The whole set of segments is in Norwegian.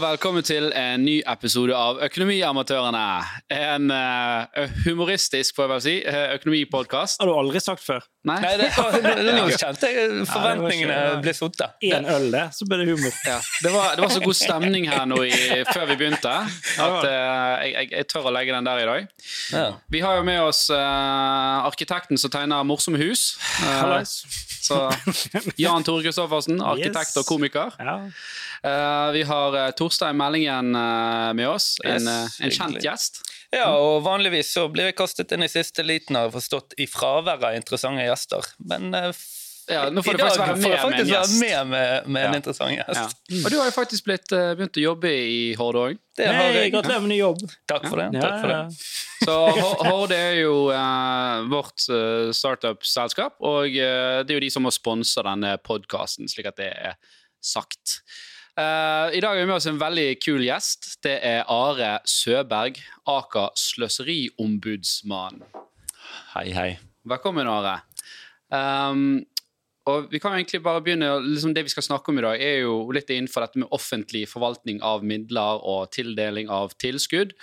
velkommen til en ny episode av Økonomiamatørene. En uh, humoristisk, får jeg vel si, uh, økonomipodkast. Har du aldri sagt før? Nei? Nei, det, nå kjente jeg forventningene Ja, ble sotta. Én øl, det, så blir det humor. Ja. Det, var, det var så god stemning her nå i, før vi begynte at uh, jeg, jeg, jeg tør å legge den der i dag. Ja. Vi har jo med oss uh, arkitekten som tegner morsomme hus. Uh, så Jan Tore Christoffersen, arkitekt Yes. og komiker. Ja. Uh, vi har uh, Torstein Meldingen uh, med oss, en, uh, Yes, en kjent gjest. ja, og vanligvis så blir jeg kastet inn i siste liten, har jeg forstått, i fravær av interessante gjester. Men eh, Ja, nå får i du faktisk dag være får med jeg med en faktisk være med med, med Ja. en interessant gjest. Ja. Og du har jo faktisk blitt, uh, begynt å jobbe i Horde òg. Jeg. gratulerer med ny jobb. Takk for det. Ja, Takk for ja. det. Så Horde er jo uh, vårt uh, startup-selskap, og uh, det er jo de som må sponse denne podkasten, slik at det er sagt. Eh, I dag har vi med oss en veldig kul gjest. Det er Are Søberg, Aker sløseriombudsmann. Hei, hei. Velkommen, Are. Um, og vi kan egentlig bare begynne, liksom Det vi skal snakke om i dag, er jo litt innenfor dette med offentlig forvaltning av midler og tildeling av tilskudd.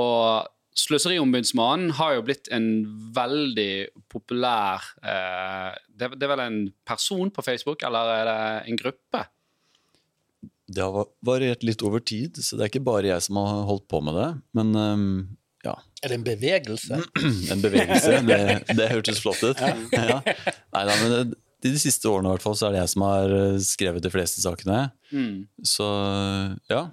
Og Sløseriombudsmannen har jo blitt en veldig populær eh, det, det er vel en person på Facebook, eller er det en gruppe? Det har variert litt over tid, så det er ikke bare jeg som har holdt på med det. Men um, ja, Er det en bevegelse? en bevegelse. Det, det hørtes flott ut. Ja. Nei da, men det, de, de siste årene i hvert fall, så er det jeg som har øh, skrevet de fleste sakene. Mm. Så ja.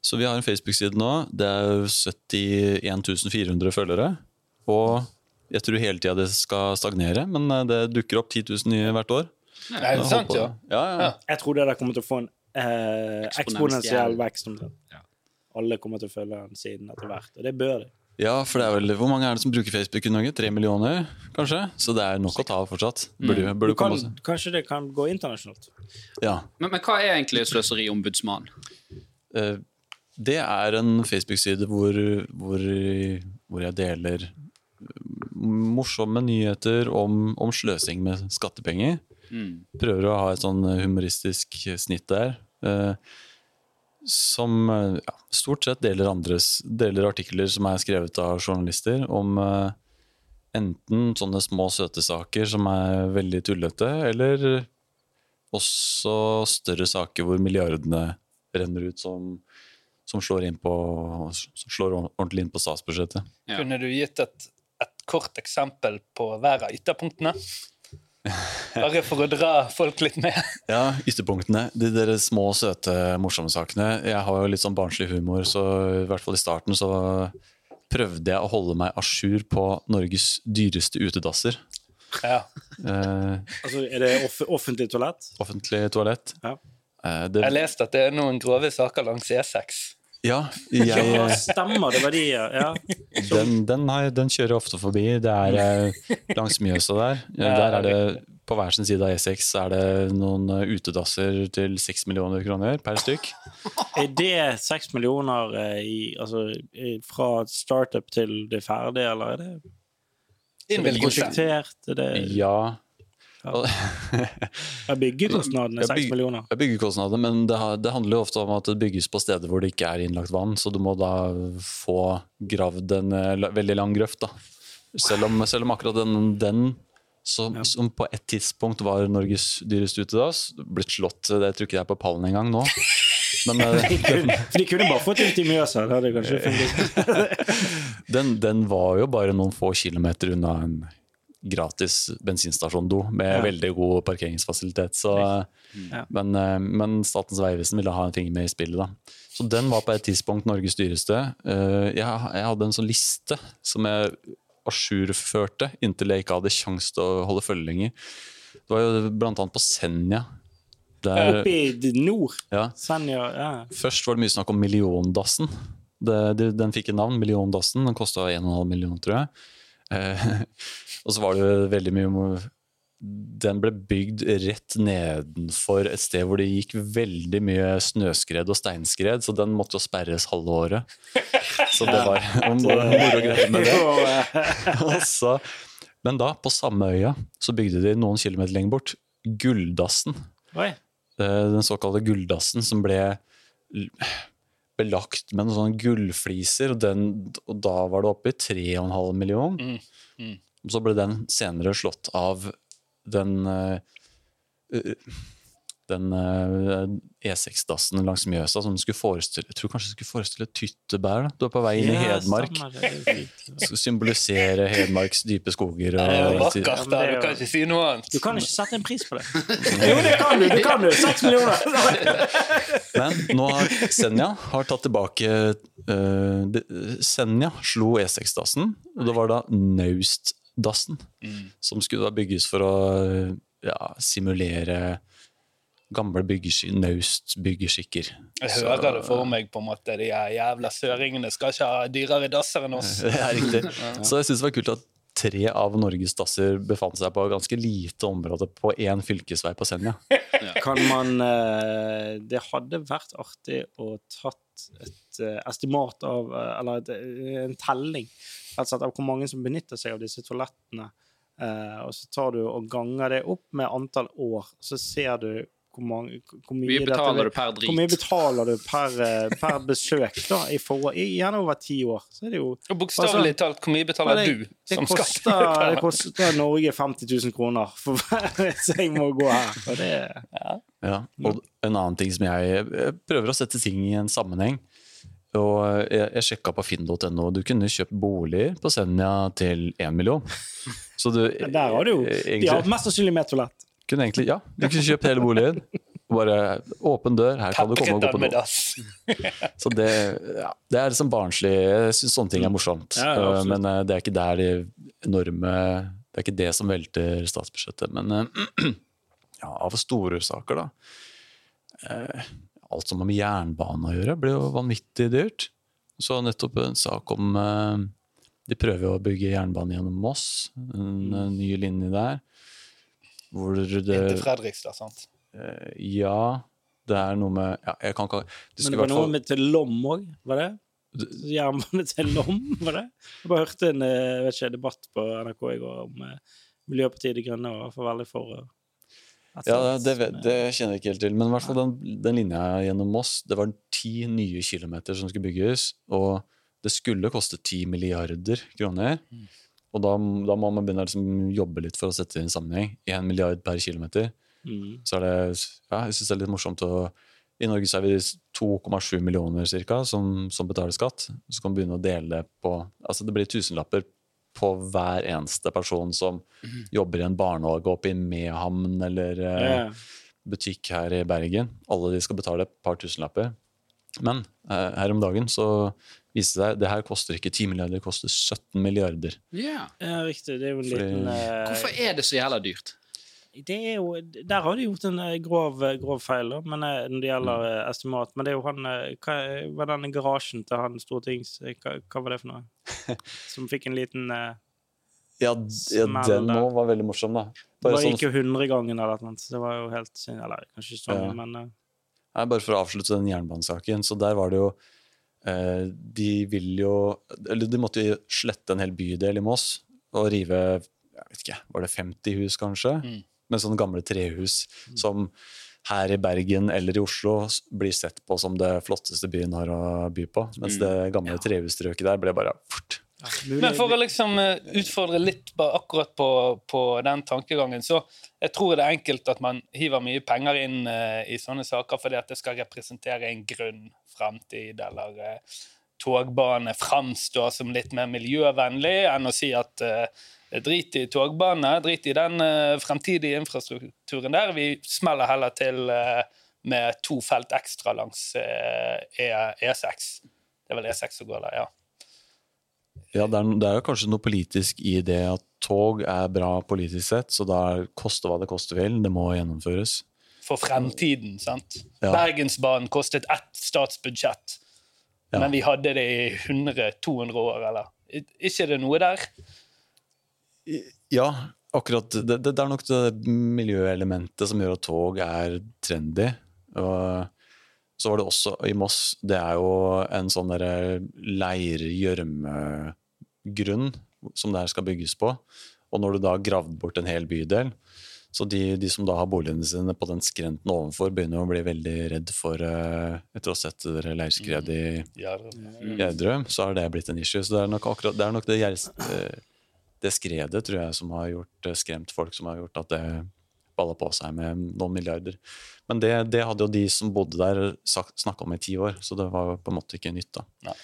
Så vi har en Facebook-side nå. Det er jo 71 400 følgere. Og jeg tror hele tida det skal stagnere, men det dukker opp 10 000 nye hvert år. Nei, det er sant, ja? Ja, ja. Ja. Jeg tror det der kommer til å få en eh, Eksponentiell. vekst. Ja. Alle kommer til å følge den siden etter hvert, og det bør de. Ja, for det er vel, Hvor mange er det som bruker Facebook i Norge? Tre millioner, kanskje? Så det er nok å ta av fortsatt. Burde, mm. burde kan, komme kanskje det kan gå internasjonalt. Ja. Men, men hva er egentlig Sløseriombudsmannen? Eh, Det er en Facebook-side hvor, hvor, hvor jeg deler morsomme nyheter om, om sløsing med skattepenger. Mm. Prøver å ha et sånn humoristisk snitt der. eh, Som eh, ja, stort sett deler, andres, deler artikler som er skrevet av journalister om eh, enten sånne små søte saker som er veldig tullete, eller også større saker hvor milliardene renner ut som, som slår, inn på, som slår ordentlig inn på statsbudsjettet. Ja. Kunne du gitt et, et kort eksempel på hver av ytterpunktene? Bare for å dra folk litt med. Ja, ytterpunktene. De der små, søte, morsomme sakene. Jeg har jo litt sånn barnslig humor, så i hvert fall i starten så prøvde jeg å holde meg à jour på Norges dyreste utedasser. Ja. Eh, Altså, er det off offentlig toalett? offentlig toalett. Ja. Eh, Jeg leste at det er noen grove saker langs E E6. Ja, Ja, stemmer det verdier? Ja. den, den, har, den kjører jeg ofte forbi. Det er eh, langs Mjøsa der. Der er det på hver sin side av E6 er det noen eh, utedasser til seks millioner kroner per stykk. Er det seks millioner eh, i, altså, fra startup til det er ferdig, eller er det, er det Ja. er byggekostnadene Ja, seks bygg- millioner? Det er byggekostnader, men det, det handler jo ofte om at det bygges på steder hvor det ikke er innlagt vann, så du må da få gravd en eh, veldig lang grøft. da. Selv om, selv om akkurat den, den som, som på et tidspunkt var Norges dyreste utedass, blitt slått Det tror ikke jeg er på pallen engang nå. Men eh, de kunne bare fått ut i Mjøsa. Det hadde kanskje fungert. den, den var jo bare noen få kilometer unna en gratis bensinstasjon-do med Ja. veldig god parkeringsfasilitet. Så, Ja. men, eh, men Statens vegvesen ville ha en finger med i spillet. da. Så den var på et tidspunkt Norges dyreste. Eh, Jeg, jeg hadde en sånn liste som jeg ajourførte inntil jeg ikke hadde kjangs til å holde følge lenger. Det var jo blant annet på Senja. Der, Oppe i nord. ja, Senja. Ja. Først var det mye snakk om Milliondassen. Det, det, den fikk et navn, Milliondassen. Den kosta 1,5 million, tror jeg. Eh, og så var det veldig mye Den ble bygd rett nedenfor et sted hvor det gikk veldig mye snøskred og steinskred, så den måtte jo sperres halve året. Så det var moro greier med det. Eh, så, men da, på samme øya, så bygde de noen kilometer lenger bort Gulldassen. Oi. Eh, Den såkalte Gulldassen som ble belagt med noen sånne gullfliser, og, den, og da var det oppe i 3,5 millioner. Mm, mm. Og så ble den senere slått av den eh, eh, den eh, E6-dassen langs Mjøsa som skulle forestille Jeg tror kanskje skulle forestille tyttebær. Da. Du er på vei inn i Hedmark. fint. Skulle symbolisere Hedmarks dype skoger. Det er vakkert. Ja, da. men det er Du kan ikke si noe annet. Du kan ikke sette en pris på det. Jo, det kan du! det kan du, Seks millioner! men nå har Senja har tatt tilbake uh, Senja slo E6-dassen, og det var da Naustdassen Mm. som skulle da bygges for å ja, simulere gamle byggesk Naust-byggeskikker. Jeg Så- hører det for meg, på en måte. De jævla søringene skal ikke ha dyrere dasser enn oss. Det er riktig. Så jeg syns det var kult at tre av Norges dasser befant seg på ganske lite område på én fylkesvei på Senja. Kan man eh, Det hadde vært artig å tatt et eh, estimat av eh, Eller et, eh, en telling altså av hvor mange som benytter seg av disse toalettene. Og så tar du og ganger det opp med antall år, så ser du hvor, mange, hvor mye Mye dette betaler per Hvor mye betaler du per, eh, per besøk, da? I forhold, i, gjerne over ti år. Så er det jo Og bokstavelig talt, hvor mye betaler det, du det, som koster, skal det koster Norge 50 000 kroner for hver så jeg må gå her. Og det, Ja, og en annen ting som jeg, jeg prøver å sette ting i en sammenheng. Og jeg, jeg sjekka på finn.no. Du kunne kjøpt bolig på Senja til én million. Så du der har du jo De har mest sannsynlig med toalett. Kunne egentlig Ja, du kunne kjøpt hele boligen. Bare åpen dør, her kan du komme og gå på do. Så det, ja, det er liksom barnslig. Jeg syns sånne ting er morsomt. Ja, ja, men eh, det er ikke der de enorme Det er ikke det som velter statsbudsjettet. Men eh, ja, av store saker, da. Eh, alt som har med jernbane å gjøre, blir jo vanvittig dyrt. Så nettopp en sak om De prøver jo å bygge jernbane gjennom Moss, en, ny linje der. Hvor Inn det til Fredrikstad, sant? eh, Ja, det er noe med ja, Jeg kan ikke Det Men det var noe fall med til Lom òg, var det? Jernbane til Lom, var det? Jeg bare hørte en eh, vet ikke, debatt på NRK i går om eh, Miljøpartiet De Grønne var for veldig for Ja, det, det kjenner jeg ikke helt til. Men i hvert fall den, den linja gjennom Moss, det var ti nye kilometer som skulle bygges. Og det skulle koste ti milliarder kroner. Og da, da må man begynne å liksom jobbe litt for å sette det i en sammenheng. Én milliard per kilometer. Mm. Så er det Ja, jeg syns det er litt morsomt å I Norge så er vi 2,7 millioner cirka som, som betaler skatt. Så kan vi begynne å dele på Altså det blir tusenlapper på hver eneste person som jobber i en barnehage oppe i Mehamn eller yeah. Butikk her i Bergen. Alle de skal betale et par tusenlapper. Men eh, her om dagen så viste det seg det her koster ikke 10 milliarder, det koster 17 milliarder. Ja. Ja, riktig. Det er jo en liten eh, Hvorfor er det så jævla dyrt? det er jo, Der har de gjort en eh, grov, grov feil da, men, eh, når det gjelder Mm. eh, estimat. Men det er jo han eh, Hva var den garasjen til han stortings... eh, Hva, hva var det for noe? Som fikk en liten uh, Ja, ja den òg var veldig morsom, da. Det Bare, bare sånn, gikk jo hundregangen eller noe. så Det var jo helt synd. Eller kanskje ikke sånn, Ja. men uh... Nei, bare for å avslutte den jernbanesaken. Så der var det jo eh, De vil jo Eller de måtte jo slette en hel bydel i Moss og rive jeg vet ikke, Var det 50 hus, kanskje? Mm. Med sånne gamle trehus som her i Bergen eller i Oslo blir sett på som det flotteste byen har å by på. Mens Mm. det gamle trehusstrøket der ble bare fort. ja, Men for å liksom eh, utfordre litt bare akkurat på, på den tankegangen, så jeg tror det er enkelt at man hiver mye penger inn uh, i sånne saker fordi at det skal representere en grunn fremtid, eller eh, togbane framstår som litt mer miljøvennlig enn å si at eh, drit i togbane, drit i den eh, fremtidige infrastrukturen der. Vi smeller heller til eh, med to felt ekstra langs eh, E- E6. Det er vel E6 som går der, ja. Ja, det er, det er jo kanskje noe politisk i det at tog er bra politisk sett, så da koste hva det koste vil. Det må gjennomføres. For fremtiden. sant? Ja. Bergensbanen kostet ett statsbudsjett, Ja. men vi hadde det i 100-200 år, eller? Ikke det noe der? Ja, akkurat. Det, det, det er nok det miljøelementet som gjør at tog er trendy. Og så var det også i Moss Det er jo en sånn derre leir-gjørmegrunn som det her skal bygges på. Og når du da gravde bort en hel bydel, Så de, de som da har boligene sine på den skrenten ovenfor, begynner å bli veldig redd for uh, Etter å ha sett det leirskredet i Ja, Gjerdrum, så har det blitt en issue. Så det er nok akkurat det, er nok det, eh, det skredet tror jeg som har gjort, eh, skremt folk, som har gjort at det balla på seg med noen milliarder. Men det, det hadde jo de som bodde der, snakka om i ti år, så det var på en måte ikke nytt. da. Nei.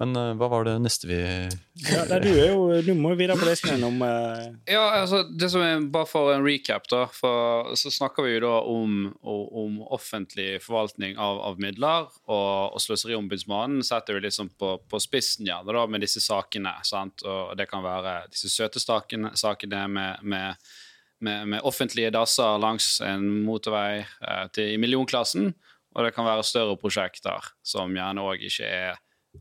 Men uh, hva var det neste vi Ja, du, er jo, du må jo videre på lesningen om uh... Ja, altså, det som er Bare for en recap, da. For, så snakker vi jo da om, om offentlig forvaltning av, av midler. Og, og Sløseriombudsmannen setter jo liksom på, på spissen gjerne da, med disse sakene. sant? Og det kan være disse søte sakene, sakene med, med, med, med offentlige dasser langs en motorvei eh, til, i millionklassen. Og det kan være større prosjekter som gjerne òg ikke er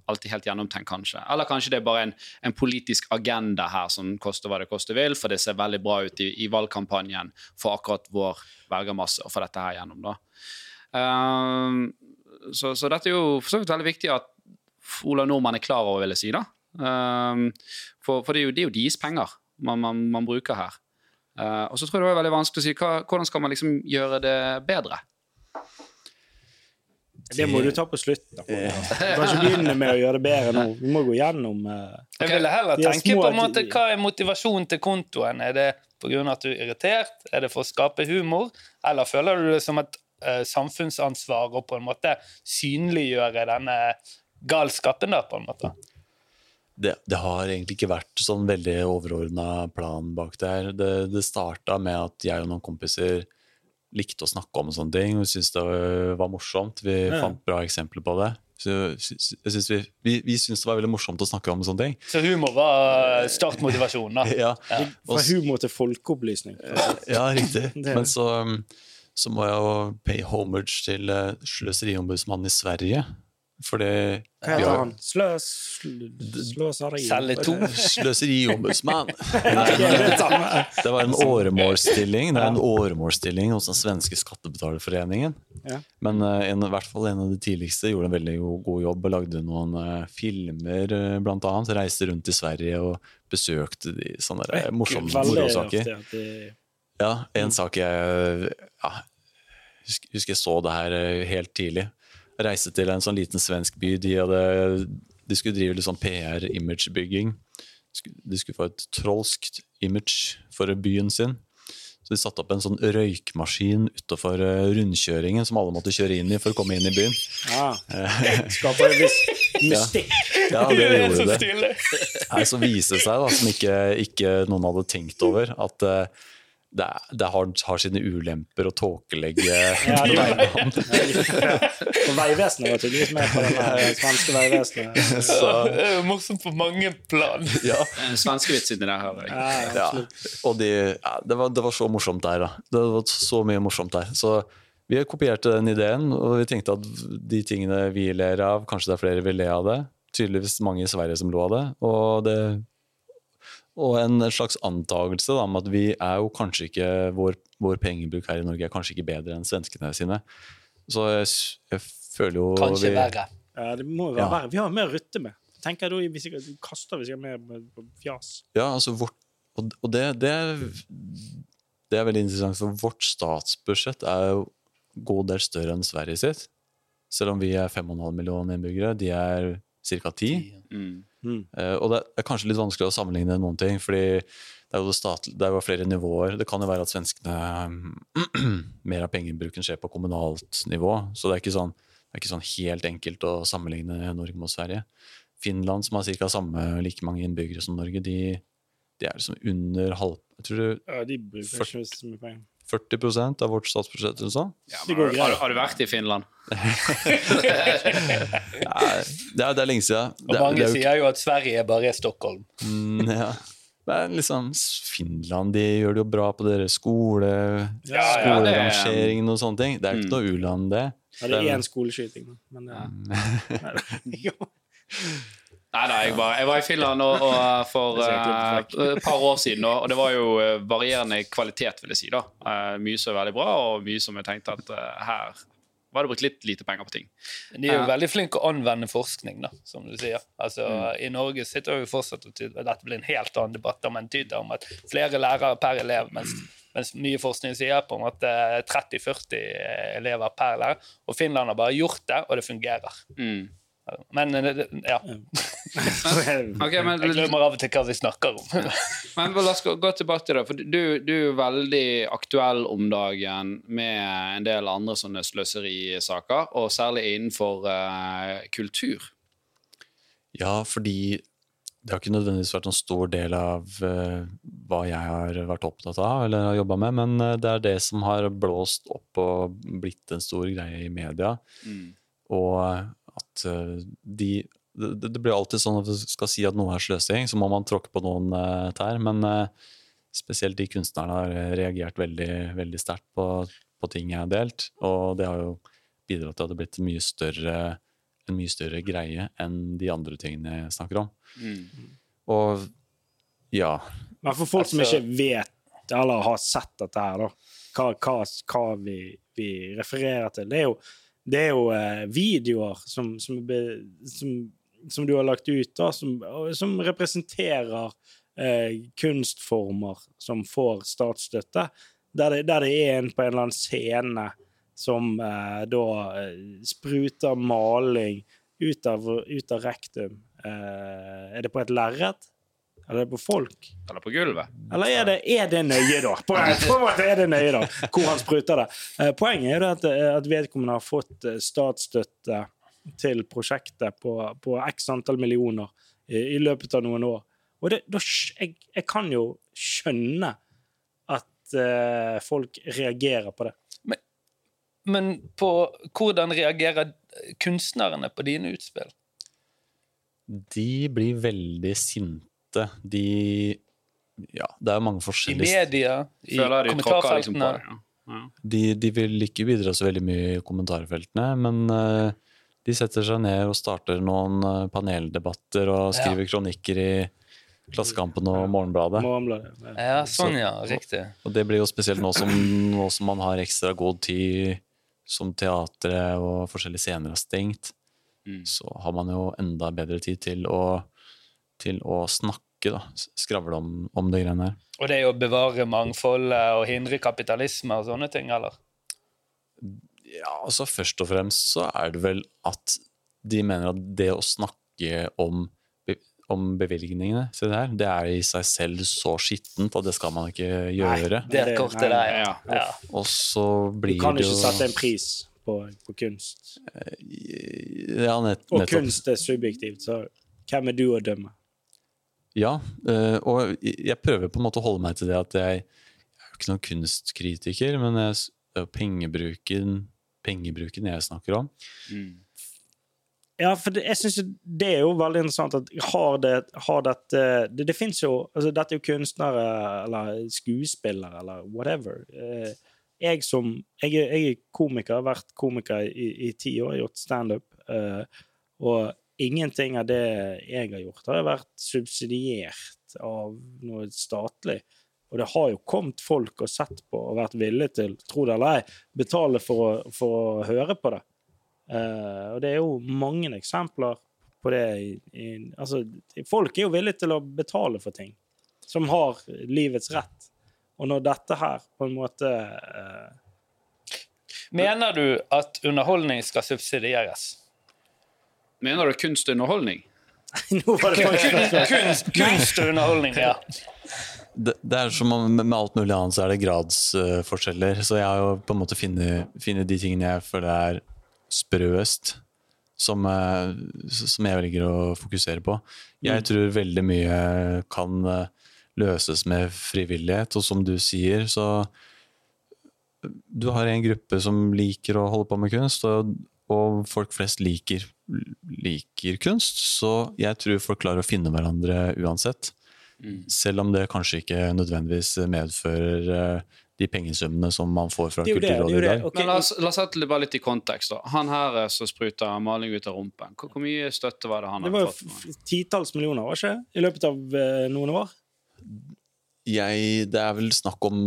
alltid helt gjennomtenkt, kanskje. Eller kanskje det er bare en, en politisk agenda her som koster hva det koster vil, for det ser veldig bra ut i, i valgkampanjen for akkurat vår velgermasse å få dette her gjennom. da. Um, så, så dette er jo for så vidt veldig viktig at Ola Nordmann er klar over, vil jeg si. da. Um, for for det, er jo, det jo deres penger man, man, man bruker her. Uh, og så tror jeg det var veldig vanskelig å si hva, hvordan skal man liksom gjøre det bedre. Det må du ta på slutten. da. Du kan ikke begynne med å gjøre det bedre nå. Vi må gå gjennom eh, Jeg ville heller er tenke på en måte hva er motivasjonen til kontoen. Er det pga. at du er irritert? Er det for å skape humor? Eller føler du det som et uh, samfunnsansvar å på en måte synliggjøre denne galskapen, der, på en måte? det, det har egentlig ikke vært sånn veldig overordna plan bak det her. Det, det starta med at jeg og noen kompiser likte å snakke om sånne ting og syntes det var morsomt. Vi Ja. fant bra eksempler på det. Så jeg synes vi, vi, vi syntes det var veldig morsomt å snakke om sånne ting. Så humor var startmotivasjonen, da. Ja, fra humor til folkeopplysning. ja riktig. Men så, um, så må jeg jo pay homage til uh, Sløseriombudsmannen i Sverige. For det Hva heter han? Sløs... Sløseri? Celle to. Sløseriombudsmann. Det var en åremålsstilling Det er en åremålsstilling hos den svenske skattebetalerforeningen. Ja. Men eh, en, i hvert fall en av de tidligste gjorde en veldig god, jobb og lagde noen eh, filmer, uh, blant annet. Reiste rundt i Sverige og besøkte de sånne der, morsomme morosaker. Ja, en sak jeg ja, husker, jeg så det her eh, helt tidlig. Reiste til en sånn liten svensk by. De, hadde, de skulle drive litt sånn PR-imagebygging. De skulle få et trolskt image for byen sin. Så de satte opp en sånn røykmaskin utafor rundkjøringen som alle måtte kjøre inn i for å komme inn i byen. Ja. Skaper en mystikk. Ja, det er gjorde det. Nei, så viser det seg, da, som ikke, ikke noen hadde tenkt over, at eh, det, det har, har sine ulemper å tåkelegge Ja, veibanen. Vegvesenet var tydeligvis med på det svenske veivesenet. Så, Det er jo morsomt på mange plan. ja, En Svenskevits inni der, hører jeg. Ja, ja. Og de, ja, det, var, det var så morsomt der, da. Det var så mye morsomt der. Så vi kopierte den ideen, og vi tenkte at de tingene vi ler av, kanskje det er flere vil le av det. Tydeligvis mange i Sverige som lo av det. Og, det, og en slags antagelse da, om at vi er jo kanskje ikke vår, vår pengebruk her i Norge er kanskje ikke bedre enn svenskene sine. Så jeg, jeg føler jo Kanskje vi, verre. Ja, det må være Ja. verre. Vi har mer å rutte med. Tenker jeg da, vi jeg kaster hvis jeg har mer på fjas. Ja, altså vårt, og, og det, det, er, det er veldig interessant, for vårt statsbudsjett er jo god del større enn Sverige sitt. Selv om vi er 5,5 millioner innbyggere, de er ca. 10. Mm. Eh, og det er kanskje litt vanskelig å sammenligne noen ting, fordi det er jo, det statl- det er jo flere nivåer. Det kan jo være at svenskene mer av pengebruken skjer på kommunalt nivå, så det er ikke sånn, det er ikke sånn helt enkelt å sammenligne Norge med Sverige. Finland, som har ca. samme like mange innbyggere som Norge, de, de er liksom under halv... Jeg tror du, Ja, de bruker ikke så mye penger. 40% av vårt statsbudsjett eller sånn. Ja, men har, har, du- har du vært i Finland? Nei, det, er, det er lenge siden. Og Det er- mange det er jo sier jo at Sverige bare er Stockholm. Mm, ja. Men liksom, Finland de gjør det jo bra på deres skole, Ja, ja, skolerangeringen og sånne ting. Det er jo ikke Mm. noe u-land, det. Ja, det er én skoleskyting, men men ja. Nei, Nei, jeg var, jeg var i Finland og, og for et er eh, et par år siden, og og det var jo eh, varierende kvalitet, vil jeg si. da. Uh, mye som er veldig bra, og mye som jeg tenkte at uh, her var det brukt litt lite penger på ting. De er jo veldig flinke å anvende forskning, da, som du sier. Altså, Mm. I Norge sitter vi fortsatt og tyder, Dette blir en helt annen debatt, om en tyder om at flere lærere per elev, mens, Mens mye forskning sier på en måte 30-40 elever per lærer. Og Finland har bare gjort det, og det fungerer. Mm. Men eh, ja. okay, men, Jeg glemmer av og til hva vi snakker om. men la oss gå, tilbake til det. For du, du er veldig aktuell om dagen med en del andre sånne sløserisaker, og særlig innenfor uh, kultur. Ja, fordi det har ikke nødvendigvis vært en stor del av uh, hva jeg har vært opptatt av eller har jobba med, men uh, det er det som har blåst opp og blitt en stor greie i media. Mm. Og at eh, de det, det blir alltid sånn at du skal si at noe er sløsing, så må man tråkke på noen eh, tær. Men eh, spesielt de kunstnerne har reagert veldig, veldig sterkt på, på ting jeg har delt. Og det har jo bidratt til at det har blitt en mye større, en mye større greie enn de andre tingene jeg snakker om. Mm. Og ja. Men for folk som Altså- ikke vet eller har sett dette her, da, hva, hva, hva vi, vi refererer til, det er jo, det er jo eh, videoer som, som, som, som du har lagt ut, da, som, representerer eh, kunstformer som får statsstøtte, der det, der det er en på en eller annen scene som eh, da eh, spruter maling ut av, ut av rektum. Eh, er det på et lerret? Eller er på folk? Eller på gulvet. Eller er det, er det nøye, da? På en, på en måte er det nøye, da, hvor han spruter det. Eh, Poenget er jo at, eh, at vedkommende har fått eh, statsstøtte til prosjektet på, på x antall millioner i, i løpet av noen år. Og det, da, jeg, jeg kan jo skjønne at uh, folk reagerer på det. Men på hvordan reagerer kunstnerne på dine utspill? De blir veldig sinte. De Ja, det er mange I media, i liksom kommentarfeltene? Ja. Ja. de, de vil ikke bidra så veldig mye i kommentarfeltene, men uh, de setter seg ned og starter noen eh, paneldebatter og Ja. skriver kronikker i Klassekampen og Morgenbladet. Morgenbladet. Ja, sånn, ja. Riktig. Og det blir jo spesielt nå som, nå som man har ekstra god tid som teatret og forskjellige scener er stengt, Mm. så har man jo enda bedre tid til å, til å snakke, da. Skravle om, om det greiene her. Og det er jo å bevare mangfoldet og hindre kapitalisme og sånne ting, eller? Ja, altså Først og fremst så er det vel at de mener at det å snakke om, om bevilgningene til det her, det er i seg selv så skittent at det skal man ikke gjøre. Det er kortet nei, der, ja. ja. ja. Og så Du kan ikke sette en pris på, på kunst. Ja, nett, Og kunst er subjektivt, så hvem er du å dømme? Ja, eh, og jeg prøver på en måte å holde meg til det at jeg, jeg er jo ikke noen kunstkritiker, men jeg, det er jo pengebruken, pengebruken jeg snakker om. Mm. Ja, for det, jeg synes det er jo veldig interessant at har det, har dette Det, det fins jo altså Dette er jo kunstnere eller skuespillere eller whatever. Eh, Jeg som Jeg jeg er komiker, har vært komiker i, i ti år, gjort standup. Eh, og ingenting av det jeg har gjort, har vært subsidiert av noe statlig. Og det har jo kommet folk og sett på og vært villige til, tro det eller ei, betale for å, for å høre på det. Uh, og det er jo mange eksempler på det. I, i, altså, folk er jo villige til å betale for ting som har livets rett. Og når dette her på en måte uh, Mener du at underholdning skal subsidieres? Mener du kunstunderholdning? Nå var det faktisk. Kunst, kunst og underholdning, ja. Det, det er som om, med alt mulig annet så er det gradsforskjeller, så jeg har jo på en måte funnet, funnet de tingene jeg føler er sprøest, som, uh, som jeg velger å fokusere på. Jeg tror veldig mye kan uh, løses med frivillighet, og som du sier, så du har en gruppe som liker å holde på med kunst, og, og folk flest liker, liker kunst, så jeg tror folk klarer å finne hverandre uansett. Selv om det kanskje ikke nødvendigvis medfører eh, de pengesummene som man får fra Det jo det. det, Kulturrådet i dag. Okay. Men la oss, la oss sette det bare litt i kontekst. da. Han her eh, som spruter maling ut av rumpen, hvor, hvor mye støtte var det han det hadde var jo fått? f- f- titalls millioner, var ikke? I løpet av eh, noen år? Jeg, det er vel snakk om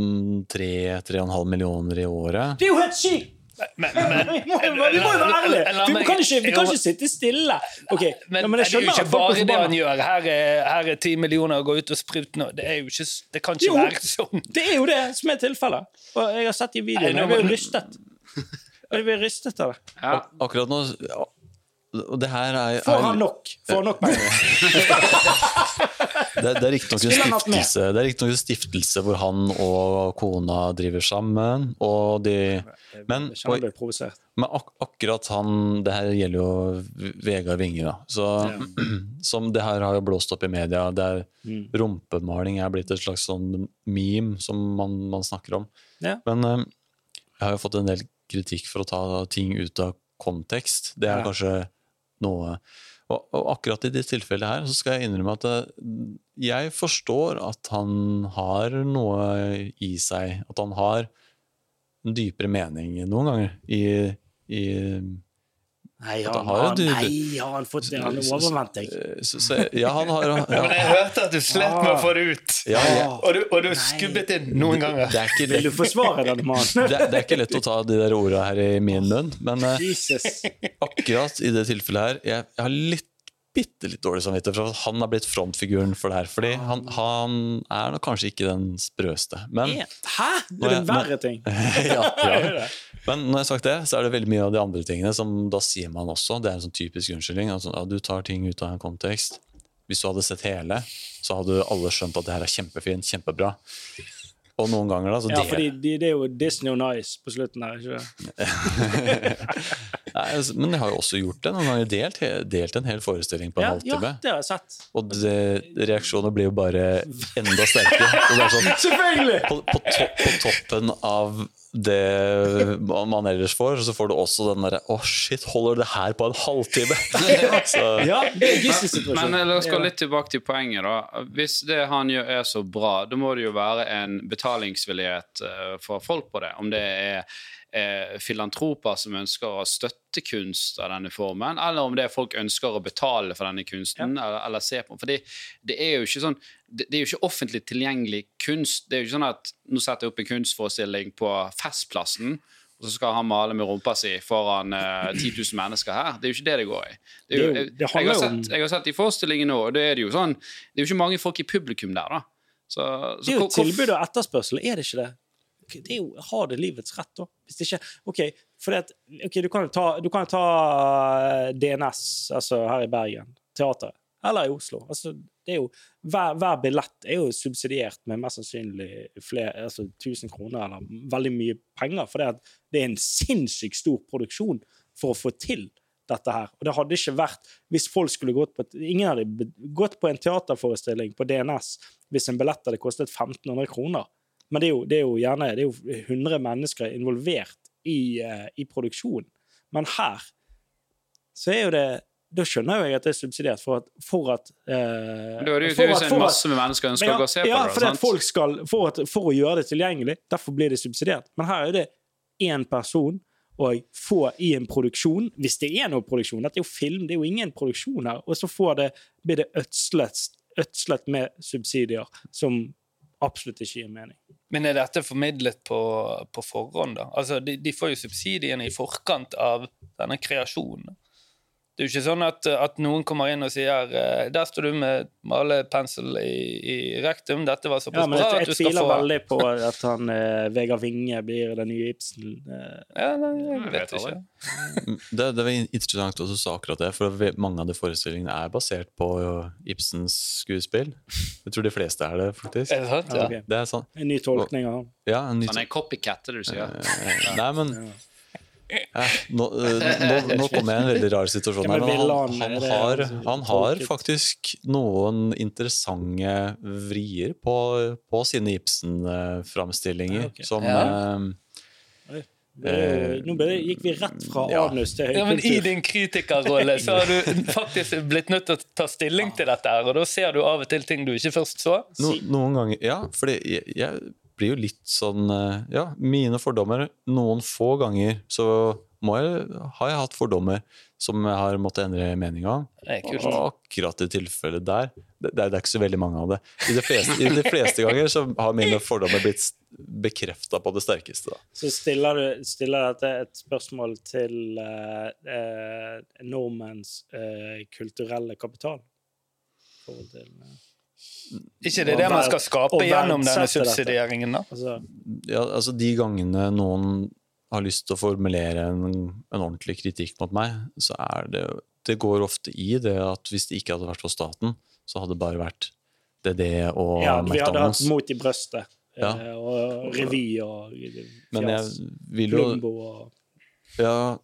3-3,5 millioner i året. Det er jo helt sykt! Men, men, Vi må jo vi må jo være ærlige! Vi kan ikke, vi kan ikke sitte stille. Okay. Men, men jeg det er jo ikke bare det han gjør. Her er, her er ti millioner å gå ut og sprute nå. Det, er jo ikke, det kan ikke Jo. være sånn. Det er jo det som er tilfellet. Og jeg har sett de Nei, videoene. Jeg blir rystet. Jeg blir rystet av det. Ja. Akkurat nå Og det her er, Får han nok? Får han nok penger? Det, det er riktignok en stiftelse Det er ikke en stiftelse hvor han og kona driver sammen. Og de, men, provosert. men ak akkurat han Det her gjelder jo Vegard Winge, da. Så, som det her har jo blåst opp i media. Det er Mm. Rumpemaling er blitt et slags sånn meme som man, man snakker om. Ja. Men eh, jeg har jo fått en del kritikk for å ta ting ut av kontekst. Det er kanskje noe og, og akkurat i det tilfellet her så skal jeg innrømme at eh, jeg forstår at han har noe i seg. At han har en dypere mening noen ganger i, i Nei, han, han har han, du- nei, har han fått det? Han er overvendt jeg. Så, så, Ja, han har Men jeg hørte at du slet med å få det ut. ja, ja. Og du, og du skubbet inn noen ganger. Det er ikke Vil du forsvare den mannen? det, det er ikke lett å ta de der orda her i min munn, men eh, Jesus. akkurat i det tilfellet her Jeg, jeg har litt bitte litt dårlig samvittighet for at han har blitt frontfiguren for det her. Fordi han, han er nok kanskje ikke den sprøste. Men, Hæ? Det er det verre ting. ja, ja. men når jeg har sagt det, så er det veldig mye av de andre tingene som da sier man også. Det er en sånn typisk unnskyldning. Altså, ja, du tar ting ut av en kontekst. Hvis du hadde sett hele, så hadde alle skjønt at det her er kjempefint, kjempebra. Og noen ganger da, så Ja, det... fordi det, det er jo Disney on Ice på slutten her. ikke? Nei, altså, men jeg har jo også gjort det. Noen ganger delt, delt en hel forestilling på en Ja, ja, det har jeg sett. Og det, reaksjonene blir jo bare enda sterkere. Er sånn, Selvfølgelig! på, på, to, på toppen av det man ellers får, så får du også den derre Å, shit, holder det her på en halvtime? Så, Ja, det gisselsituasjon. Men eh, la oss gå litt tilbake til poenget. da. Hvis det han gjør er så bra, da må det jo være en betalingsvillighet eh, for folk på det. Om det er eh, filantroper som ønsker å støtte kunst av denne formen, eller om det er folk ønsker å betale for denne kunsten, eller, eller se på. Fordi det er jo ikke sånn det, det er jo ikke offentlig tilgjengelig kunst. Det er jo ikke sånn at nå setter jeg opp en kunstforestilling på Festplassen, og så skal han male med rumpa si foran uh, 10 000 mennesker her. Det er jo ikke det det går i. Det jo, jeg, jeg, har sett, jeg har sett i forestillingen nå, og det er jo sånn Det er jo ikke mange folk i publikum der, da. Så, så Det er jo tilbud og etterspørsel, er det ikke det? Det er jo, Har det livets rett, da? Hvis det ikke OK, at- ok, du kan jo ta, ta eh, DNS, altså her i Bergen, teateret, eller i Oslo. Altså, det er jo, hver, hver billett er jo subsidiert med mest sannsynlig flere, altså 1000 kroner eller veldig mye penger, for det, det er en sinnssykt stor produksjon for å få til dette her. Og det hadde ikke vært hvis folk skulle gått på Ingen hadde gått på en teaterforestilling på DNS hvis en billett hadde kostet 1500 kroner. Men det er jo, det er jo gjerne det er jo 100 mennesker involvert i, uh, i produksjonen. Men her så er jo det Da skjønner jo jeg at det er subsidiert for at, for at eh, Da er det jo for tydeligvis en masse med mennesker ønsker ja, å gå og se på det. Ja, folk skal, for, at, for å gjøre det tilgjengelig, derfor blir det subsidiert. Men her er det én person og få i en produksjon, hvis det er noe produksjon Dette er jo film, det er jo ingen produksjon her. Og så får det, blir det ødslet, ødslet med subsidier, som absolutt ikke gir mening. Men er dette formidlet på, på forhånd, da? Altså, de, de får jo subsidiene i forkant av denne kreasjonen. Det er jo ikke sånn at, at noen kommer inn og sier eh, Der står du med malepensel i, i rektum, dette var såpass ja, bra jeg, at du skal tviler få veldig på at han eh, Vegard Winge blir den nye Ibsen. Eh, ja, nei, jeg Jeg vet vet ikke. det, det var interessant at du sa akkurat det, for mange av de forestillingene er basert på Ibsens skuespill. Jeg tror de fleste er det, faktisk. Er det sant? ja, Ja. ok. Det er sånn. En ny tolkning av han. Ja, ny Han er copycat, er det du sier. Eh, Nei, men nå, eh, nå, nå kommer jeg i en veldig rar situasjon. Her, men han, han- har, altså han har faktisk noen interessante vrier på, på sine Ibsen-framstillinger. Ja. Som Ja. eh, Det Nå ble gikk vi rett fra Ja. anus til Ja, men I din kritikerrolle så har du faktisk blitt nødt til å ta stilling til dette, her, og da ser du av og til ting du ikke først så. no, Noen ganger Ja, fordi jeg, jeg blir jo litt sånn eh, Ja, mine fordommer Noen få ganger så må jeg, har jeg hatt fordommer som jeg har måttet endre mening om. Det er kult. Og akkurat i tilfellet der det, det er ikke så veldig mange av det. I de fleste, i de fleste ganger så har mine fordommer blitt bekrefta på det sterkeste. Da. Så stiller, du, stiller dette et spørsmål til uh, uh, nordmenns uh, kulturelle kapital? Forhold til uh, Ikke det er det man skal skape gjennom denne subsidieringen, da? altså, Ja, altså De gangene noen har lyst til å formulere en, en ordentlig kritikk mot meg, så er det Det går ofte i det at hvis det ikke hadde vært for staten, så hadde det bare vært det og Ja, vi hadde hatt mot i brøstet. Ja. eh, Og revy og Men jeg fjas. vil jo og Ja,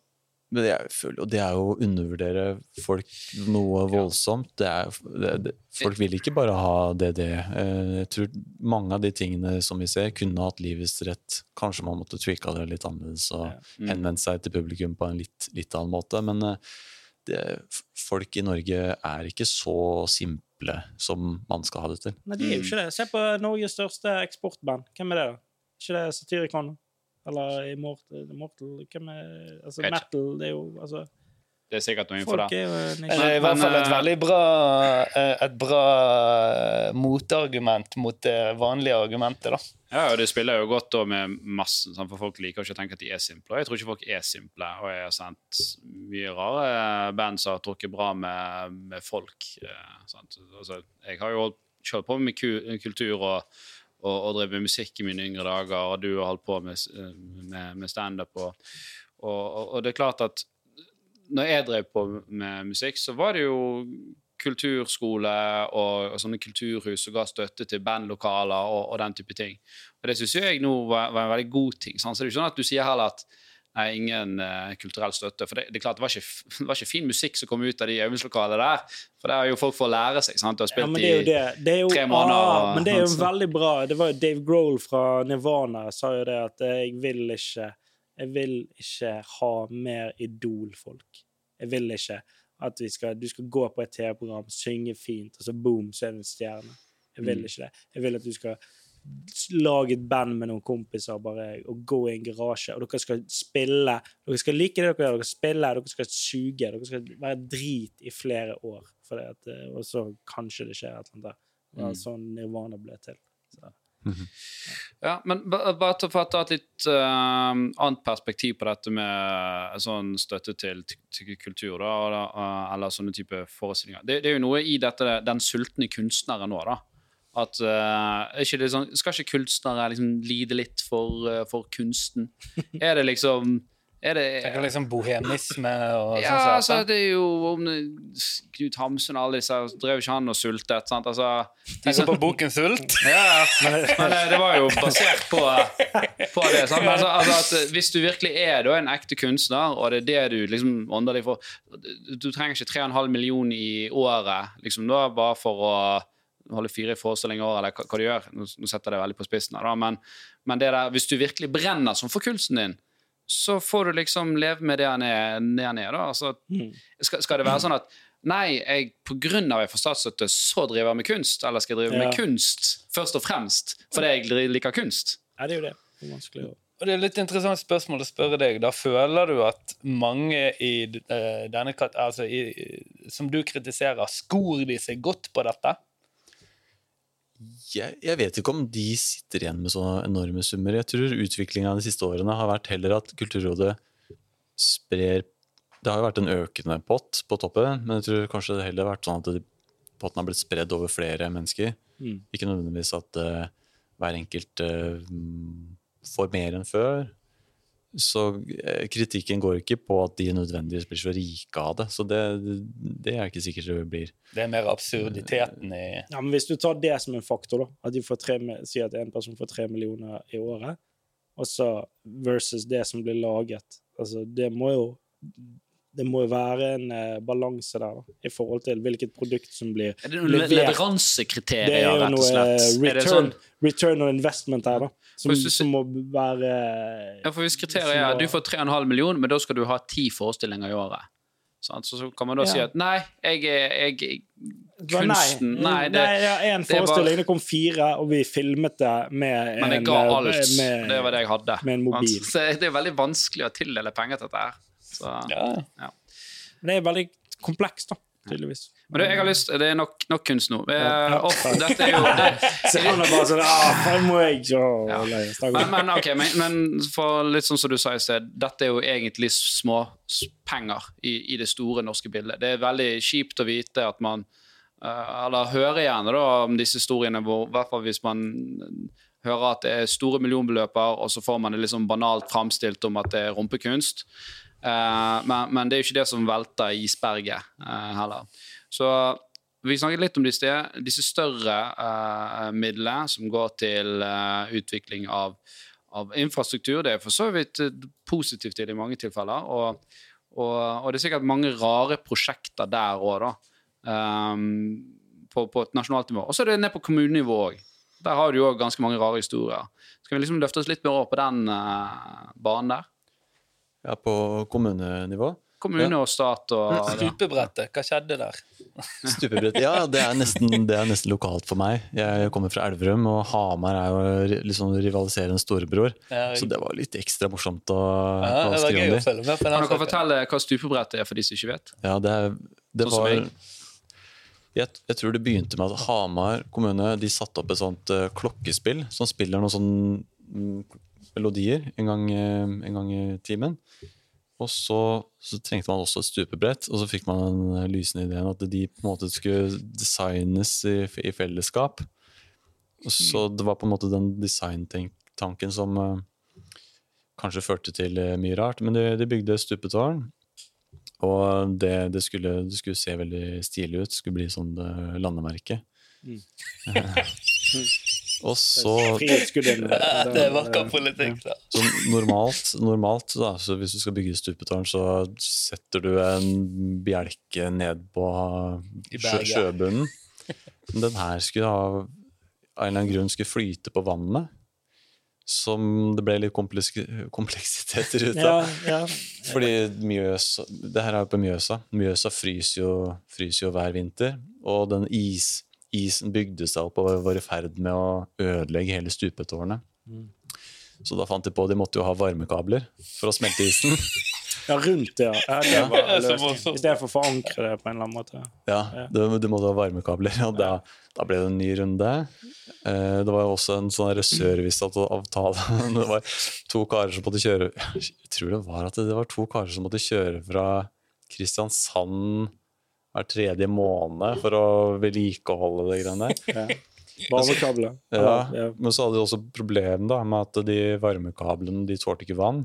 men jeg føler og det er jo å undervurdere folk noe voldsomt. Det er, det, det, folk vil ikke bare ha DD. Eh, Jeg tror mange av de tingene som vi ser, kunne hatt livets rett. Kanskje man måtte tweaka det litt annerledes og. Mm. henvendt seg til publikum på en litt, litt annen måte. Men eh, det, folk i Norge er ikke så simple som man skal ha det til. Nei, de er jo ikke det. Se på Norges største eksportband. Hvem er det, da? Ikke det Satyricon? Eller Immortal? Immortal? Hvem er Altså, Vet ikke. metal, det er jo Altså, Det er sikkert noe innenfor det. er Men det er i hvert fall et veldig bra, eh, et bra eh, motargument mot det vanlige argumentet, da. Ja, og det spiller jo godt da med masse, for folk liker ikke å tenke at de er simple. Og jeg tror ikke folk er simple, og jeg har sendt mye rare band som har trukket bra med, med folk. eh, sant. Altså, jeg har jo holdt, kjørt på med ku- kultur og, og, og drev med musikk i mine yngre dager, og du har holdt på med, s- med, med standup. Og, og, og, det er klart at når jeg drev på med musikk, så var det jo kulturskole og, og sånne kulturhus som ga støtte til bandlokaler og den type ting. Og Det syns jeg nå var, var en veldig god ting. Sant? Så det er jo ikke sånn at du sier heller at nei, ingen uh, kulturell støtte. For det, det klart det var, ikke, det var ikke fin musikk som kom ut av de øvingslokalene der. For det er jo folk for å lære seg. sant? Du har spilt ja, jo er jo, tre måneder, Ah, men det er jo altså. veldig bra. Det var jo Dave Grohl fra Nirvana sa jo det at eh, jeg vil ikke Jeg vil ikke ha mer idolfolk. Jeg vil ikke at vi skal, du skal gå på et TV-program, synge fint, og så boom, så er du en stjerne. Jeg vil Mm. ikke det. Jeg vil at du skal lage et band med noen kompiser bare, og gå i en garasje, og dere skal spille. Dere skal like det dere gjør, dere skal spille, dere skal suge, dere skal være drit i flere år. For det at, eh, og så kanskje det skjer et eller annet. Det var Mm. sånn Nirvana ble til. Så. Ja, men bare til- for å ta et litt uh, annet perspektiv på dette med sånn støtte til, til kultur, da, og eh, eller sånne type forestillinger. Det, det er jo noe i dette, den sultne kunstneren nå, da. At uh, ikke det sånn, Skal ikke kunstnere liksom lide litt for, uh, for kunsten? Er det liksom er det, Tenker liksom bohemisme og ja, sånn. altså, det er jo om Knut Hamsun og alle disse drev ikke han og sultet, sant? Altså, de som- på boken Sult. ja, men, men det var jo basert på, på det. Sant? Altså, altså at eh, hvis du virkelig er da en ekte kunstner, og det er det du liksom ånder deg for du trenger ikke 3,5 millioner i året liksom da, bare for å holde fire forestillinger i året, eller hva, hva du gjør. Nå, nå setter jeg det veldig på spissen her, da, men, men det der, hvis du virkelig brenner som for kunsten din, så får du liksom leve med det han er. Ned, da. Altså, Mm. skal, skal det være sånn at Nei, jeg, på grunn av jeg får statsstøtte, så driver jeg med kunst. Eller skal jeg drive Ja. med kunst først og fremst fordi jeg liker kunst? Ja, det er jo det. Det er vanskelig å Og det er et litt interessant spørsmål å spørre deg. Da føler du at mange i eh, denne altså i, som du kritiserer, skor de seg godt på dette? Jeg, jeg vet ikke om de sitter igjen med så enorme summer. Jeg tror utviklinga de siste årene har vært heller at Kulturrådet sprer Det har jo vært en økende pott på toppen, men jeg tror kanskje det heller har vært sånn at potten har blitt spredd over flere mennesker. Mm. Ikke nødvendigvis at uh, hver enkelt mm, får mer enn før. Så eh, kritikken går ikke på at de nødvendigvis blir så rike av det. Så det, det er ikke sikkert det blir. Det er mer absurditeten i Ja, men Hvis du tar det som en faktor, da, at de får tre, sier at en person får tre millioner i året, og så versus det som blir laget altså Det må jo det må jo være en uh, balanse der, da, i forhold til hvilket produkt som blir Er det noen Levert. Det leveransekriterier, er jo rett og noe slett? Det Er det return, sånn, return on investment her, da, som, du som må være ja, for Hvis kriteriet er at du får 3,5 millioner, men da skal du ha ti forestillinger i året. Sant? Så, så kan man da si at nei, jeg er jeg, Kunsten Nei, det, nei ja, en det bare- forestilling, det kom fire, og vi filmet det med men jeg en, ga eh, alt. med- det var det jeg hadde. med en mobil. Så det er veldig vanskelig å tildele penger til dette her. Så, Ja. Det er veldig komplekst, da, tydeligvis. Men du, jeg har lyst, det er nok, nok kunst nå. Eh, Ja. off, dette er jo det, Så han er bare sånn ah, må jeg så Ja. men, men, ok, men, men for litt sånn som du sa i sted, dette er jo egentlig små penger i, i det store norske bildet. Det er veldig kjipt å vite at man eh, Eller høre gjerne da om disse historiene, hvor, i hvert fall hvis man hører at det er store millionbeløper, og så får man det liksom banalt framstilt om at det er rumpekunst. Eh, men, men det er jo ikke det som velter isberget eh, heller. Så vi snakket litt om disse, disse større uh, midlene som går til uh, utvikling av, av infrastruktur. Det er for så vidt positivt til i mange tilfeller. Og, og, og det er sikkert mange rare prosjekter der òg, da. Um, på, på et nasjonalt nivå. Og så er det ned på kommunenivå òg. Der har du jo ganske mange rare historier. Skal vi liksom løfte oss litt mer over på den uh, banen der? Ja, på kommunenivå. Kommune og stat og. Stupebrettet, hva skjedde der? Stupebrettet, Ja, det er, nesten, det er nesten lokalt for meg. Jeg kommer fra Elverum, og Hamar er jo liksom rivaliserende storebror. Ja, Så det var litt ekstra morsomt å, ja, å det var skrive om Kan dere fortelle hva stupebrettet er for de som ikke vet? Ja, det, er- det Sånn var jeg. jeg, tror det begynte med at Hamar kommune de satte opp et sånt uh, klokkespill som spiller noen sånn mm, melodier en gang, eh, en gang i timen. Og så, så trengte man også et stupebrett, og så fikk man den lysende ideen at de på en måte skulle designes i, i fellesskap. Så det var på en måte den designtanken som uh, kanskje førte til eh, mye rart. Men de, de bygde stupetårn, og det, det, skulle, det skulle se veldig stilig ut. Det skulle bli sånn eh, landemerke. Mm. og så det er vakker politikk, da. så normalt, normalt da, så hvis du skal bygge stupetårn, så setter du en bjelke ned på sjø, sjøbunnen. Men den her skulle ha, av en eller annen grunn skulle flyte på vannet. Som det ble litt kompleks kompleksiteter ut av. Ja, ja. Fordi Mjøsa Det her er jo på Mjøsa. Mjøsa fryser jo, fryser jo hver vinter. Og den is, isen bygde seg opp og var i ferd med å ødelegge hele stupetårnet. Så da fant de på at de måtte jo ha varmekabler for å smelte isen. ja, rundt det, ja. ja det var. I stedet for å forankre det på en eller annen måte. Ja, du, du måtte ha varmekabler. Og da, da ble det en ny runde. Eh, det var jo også en sånn serviceavtale. Det var to karer som måtte kjøre Jeg tror det var at det var to karer som måtte kjøre fra Kristiansand hver tredje måned for å vedlikeholde det greiene der. Ja. Varmekabler. Ja, ja. men så hadde de også problem da, med at de varmekablene de tålte ikke vann.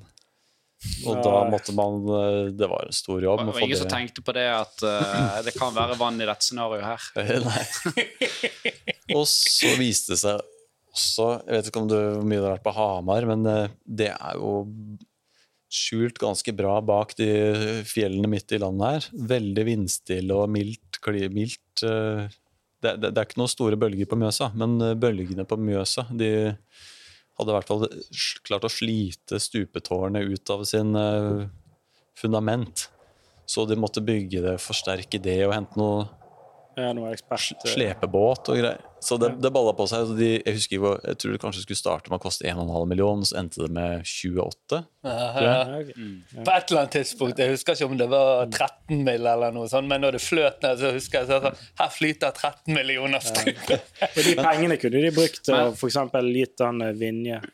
Og da måtte man eh, Det var en stor jobb. Det var ingen som tenkte på det at uh, det kan være vann i dette scenarioet her. Nei. Og så viste det seg også Jeg vet ikke om du, hvor mye du har vært på Hamar, men eh, det er jo skjult ganske bra bak de fjellene midt i landet her. Veldig vindstille og mildt. mildt eh, det, det, det er ikke noen store bølger på Mjøsa, men eh, bølgene på Mjøsa de hadde i hvert fall klart å slite stupetårnet ut av sin eh, fundament. Så de måtte bygge det, forsterke det og hente noe slepebåt og greier. Så det, det balla på seg. Så de, jeg husker hvor- jeg tror det kanskje skulle starte med å koste 1,5 million, så endte det med 28. Ja, tror ja. Ja. På et eller annet tidspunkt, jeg husker ikke om det var 13 mill. eller noe sånt, men når det fløt ned, så husker jeg så sånn, her flyter 13 millioner strøm. Og de pengene kunne de brukt til å eksempel gitt han eh, Vinje.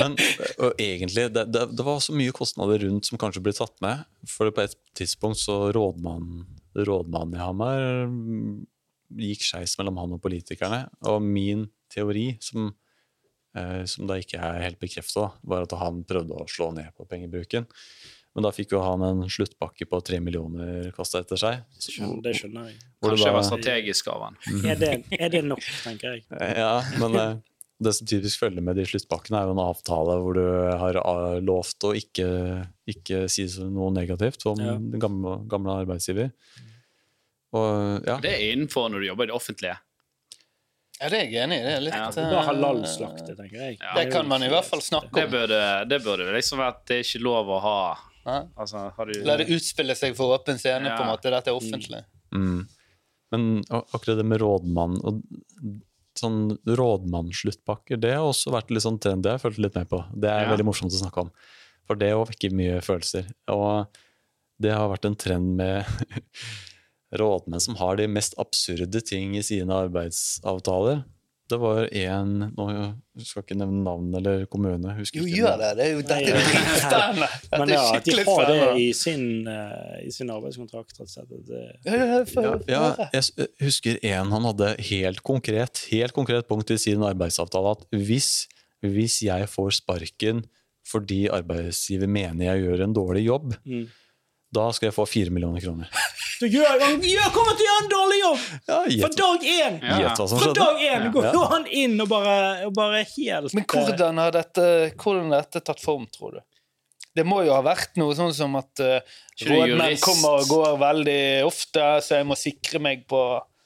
Men og egentlig, det, det, det var så mye kostnader rundt som kanskje ble tatt med. For på et tidspunkt så rådmannen, rådmannen i Hamar mm, gikk skeis mellom han og politikerne. Og min teori, som, eh, som da ikke er helt bekrefta, var at han prøvde å slå ned på pengebruken. Men da fikk jo han en sluttpakke på tre millioner kasta etter seg. Så- Skjønner- Det skjønner jeg. Kanskje det var strategisk av han. Er det, er det nok, tenker jeg. Ja, men eh, det som typisk følger med de sluttpakkene, er jo en avtale hvor du har eh, lovt å ikke, ikke si noe negativt om Ja. den gamle, gamle arbeidsgiver. Og ja, Det er innenfor når du jobber i det offentlige. Ja, det er jeg enig i. Det er litt Ja. Det bare eh, halalslakte, tenker jeg. Ja. Det kan man i hvert fall snakke Det om. burde, det burde liksom vært Det er ikke lov å ha Altså, har du La det utspille seg for åpen scene, Ja. på en måte. Dette er offentlig. Mm. Men akkurat det med rådmann og sånn rådmannssluttpakker, det har også vært litt sånn trend. Det har jeg fulgt litt med på. Det er Ja. veldig morsomt å snakke om. For det òg vekker mye følelser. Og det har vært en trend med rådmenn som har de mest absurde ting i sine arbeidsavtaler. Det var en Nå jeg skal ikke nevne navn eller kommune. husker Jo, ikke gjør det. Det er jo dette er dritspennende. Men ja, at de har det i sin, eh, i sin arbeidskontrakt. rett og slett, det- Ja, ja, jeg husker en han hadde helt konkret helt konkret punkt i sin arbeidsavtale at hvis, hvis jeg får sparken fordi arbeidsgiver mener jeg gjør en dårlig jobb, Mm. Da skal jeg få fire millioner kroner. Du gjør gjør, kommer til å gjøre en dårlig jobb! Ja, Fra dag én! Ja. Fra dag én går Ja. han inn og bare, og bare helt Men hvordan har dette, hvordan har dette tatt form, tror du? Det må jo ha vært noe sånn som at uh, rådmenn kommer og går veldig ofte, så jeg må sikre meg på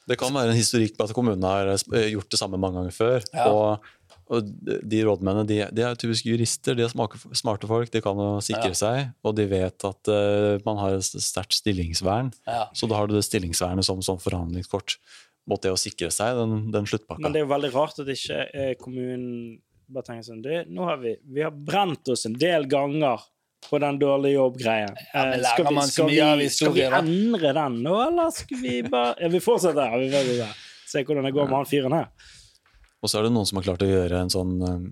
Det kan være en historikk på at kommunene har eh, gjort det samme mange ganger før. Ja. Og, og de rådmennene de, de er typisk jurister, de er smarte, folk, de kan jo sikre Ja. seg, og de vet at uh, man har et sterkt stillingsvern. ja. Så da har du det stillingsvernet som, som forhandlingskort mot det å sikre seg den, den sluttpakka. Men det er jo veldig rart at ikke eh, kommunen bare tenker sånn det, Nå har vi, vi har brent oss en del ganger på den dårlige jobb-greien. Ja, Eh, skal, vi, skal, vi, skal vi endre den nå, eller skal vi bare ja, Vi fortsetter. Ja, vi vet vi, Se hvordan det går med han fyren her. Og så er det noen som har klart å gjøre en sånn um,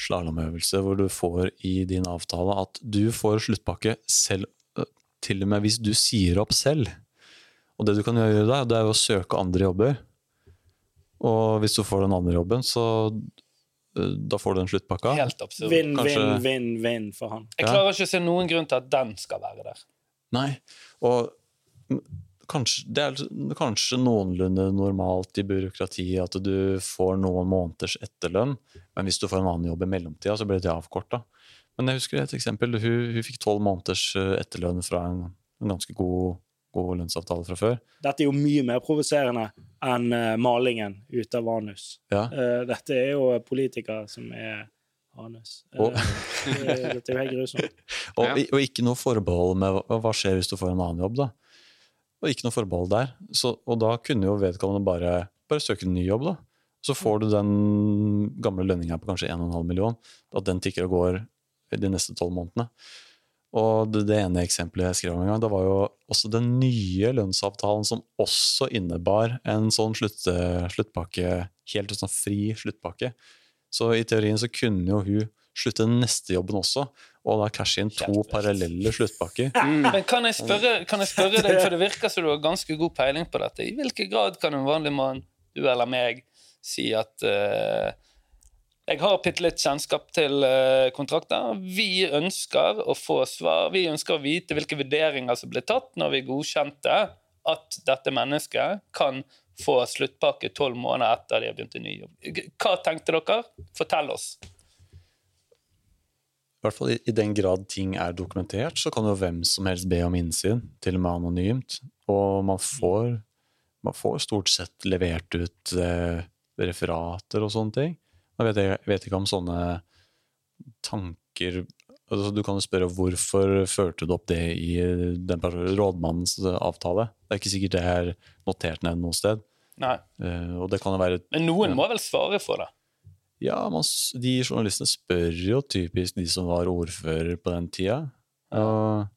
slalåmøvelse hvor du får i din avtale at du får sluttpakke selv, øh, til og med hvis du sier opp selv. Og det du kan gjøre da, det er jo å søke andre jobber. Og hvis du får den andre jobben, så øh, da får du den sluttpakka. Helt absurd. Vinn, vinn, Kanskje- vinn, vinn for han. Jeg klarer ikke å se noen grunn til at den skal være der. Nei, og kanskje, det er kanskje noenlunde normalt i byråkratiet at du får noen måneders etterlønn, men hvis du får en annen jobb i mellomtida, så blir det avkorta. Men jeg husker et eksempel. Hun, hun fikk tolv måneders eh, etterlønn fra en, en ganske god, god lønnsavtale fra før. Dette er jo mye mer provoserende enn eh, malingen ut av anus. Ja, Eh, dette er jo politikere som er anus. Og- dette er jo helt grusomt. og, og ikke noe forbehold med hva skjer hvis du får en annen jobb, da. Og ikke noe forbehold der. Så, og da kunne jo vedkommende bare, bare søke en ny jobb, da. Så får du den gamle lønninga på kanskje 1,5 million, at den tikker og går de neste tolv månedene. Og det, det ene eksempelet jeg skrev om en gang, det var jo også den nye lønnsavtalen som også innebar en sånn slutt, sluttpakke, helt sånn fri sluttpakke. Så i teorien så kunne jo hun slutte neste jobben også, og da cashe inn to parallelle sluttpakker. Men kan jeg spørre, kan jeg spørre deg, for det virker som du har ganske god peiling på dette. I hvilken grad kan en vanlig mann, du eller meg, si at uh, jeg har bitte litt kjennskap til uh, kontrakter. Vi ønsker å få svar. Vi ønsker å vite hvilke vurderinger som ble tatt når vi godkjente at dette mennesket kan få sluttpakke tolv måneder etter de har begynt en ny jobb. Hva tenkte dere? Fortell oss. I hvert fall i, i den grad ting er dokumentert, så kan jo hvem som helst be om innsyn, til og med anonymt. Og man får, man får stort sett levert ut eh, referater og sånne ting. Jeg vet, jeg vet ikke om sånne tanker altså Du kan jo spørre hvorfor førte du opp det i den rådmannens avtale. Det er ikke sikkert det er notert ned noe sted. Nei. Uh, og det kan jo være Men noen Ja. må vel svare for det? Ja, man, de journalistene spør jo typisk de som var ordfører på den tida. Og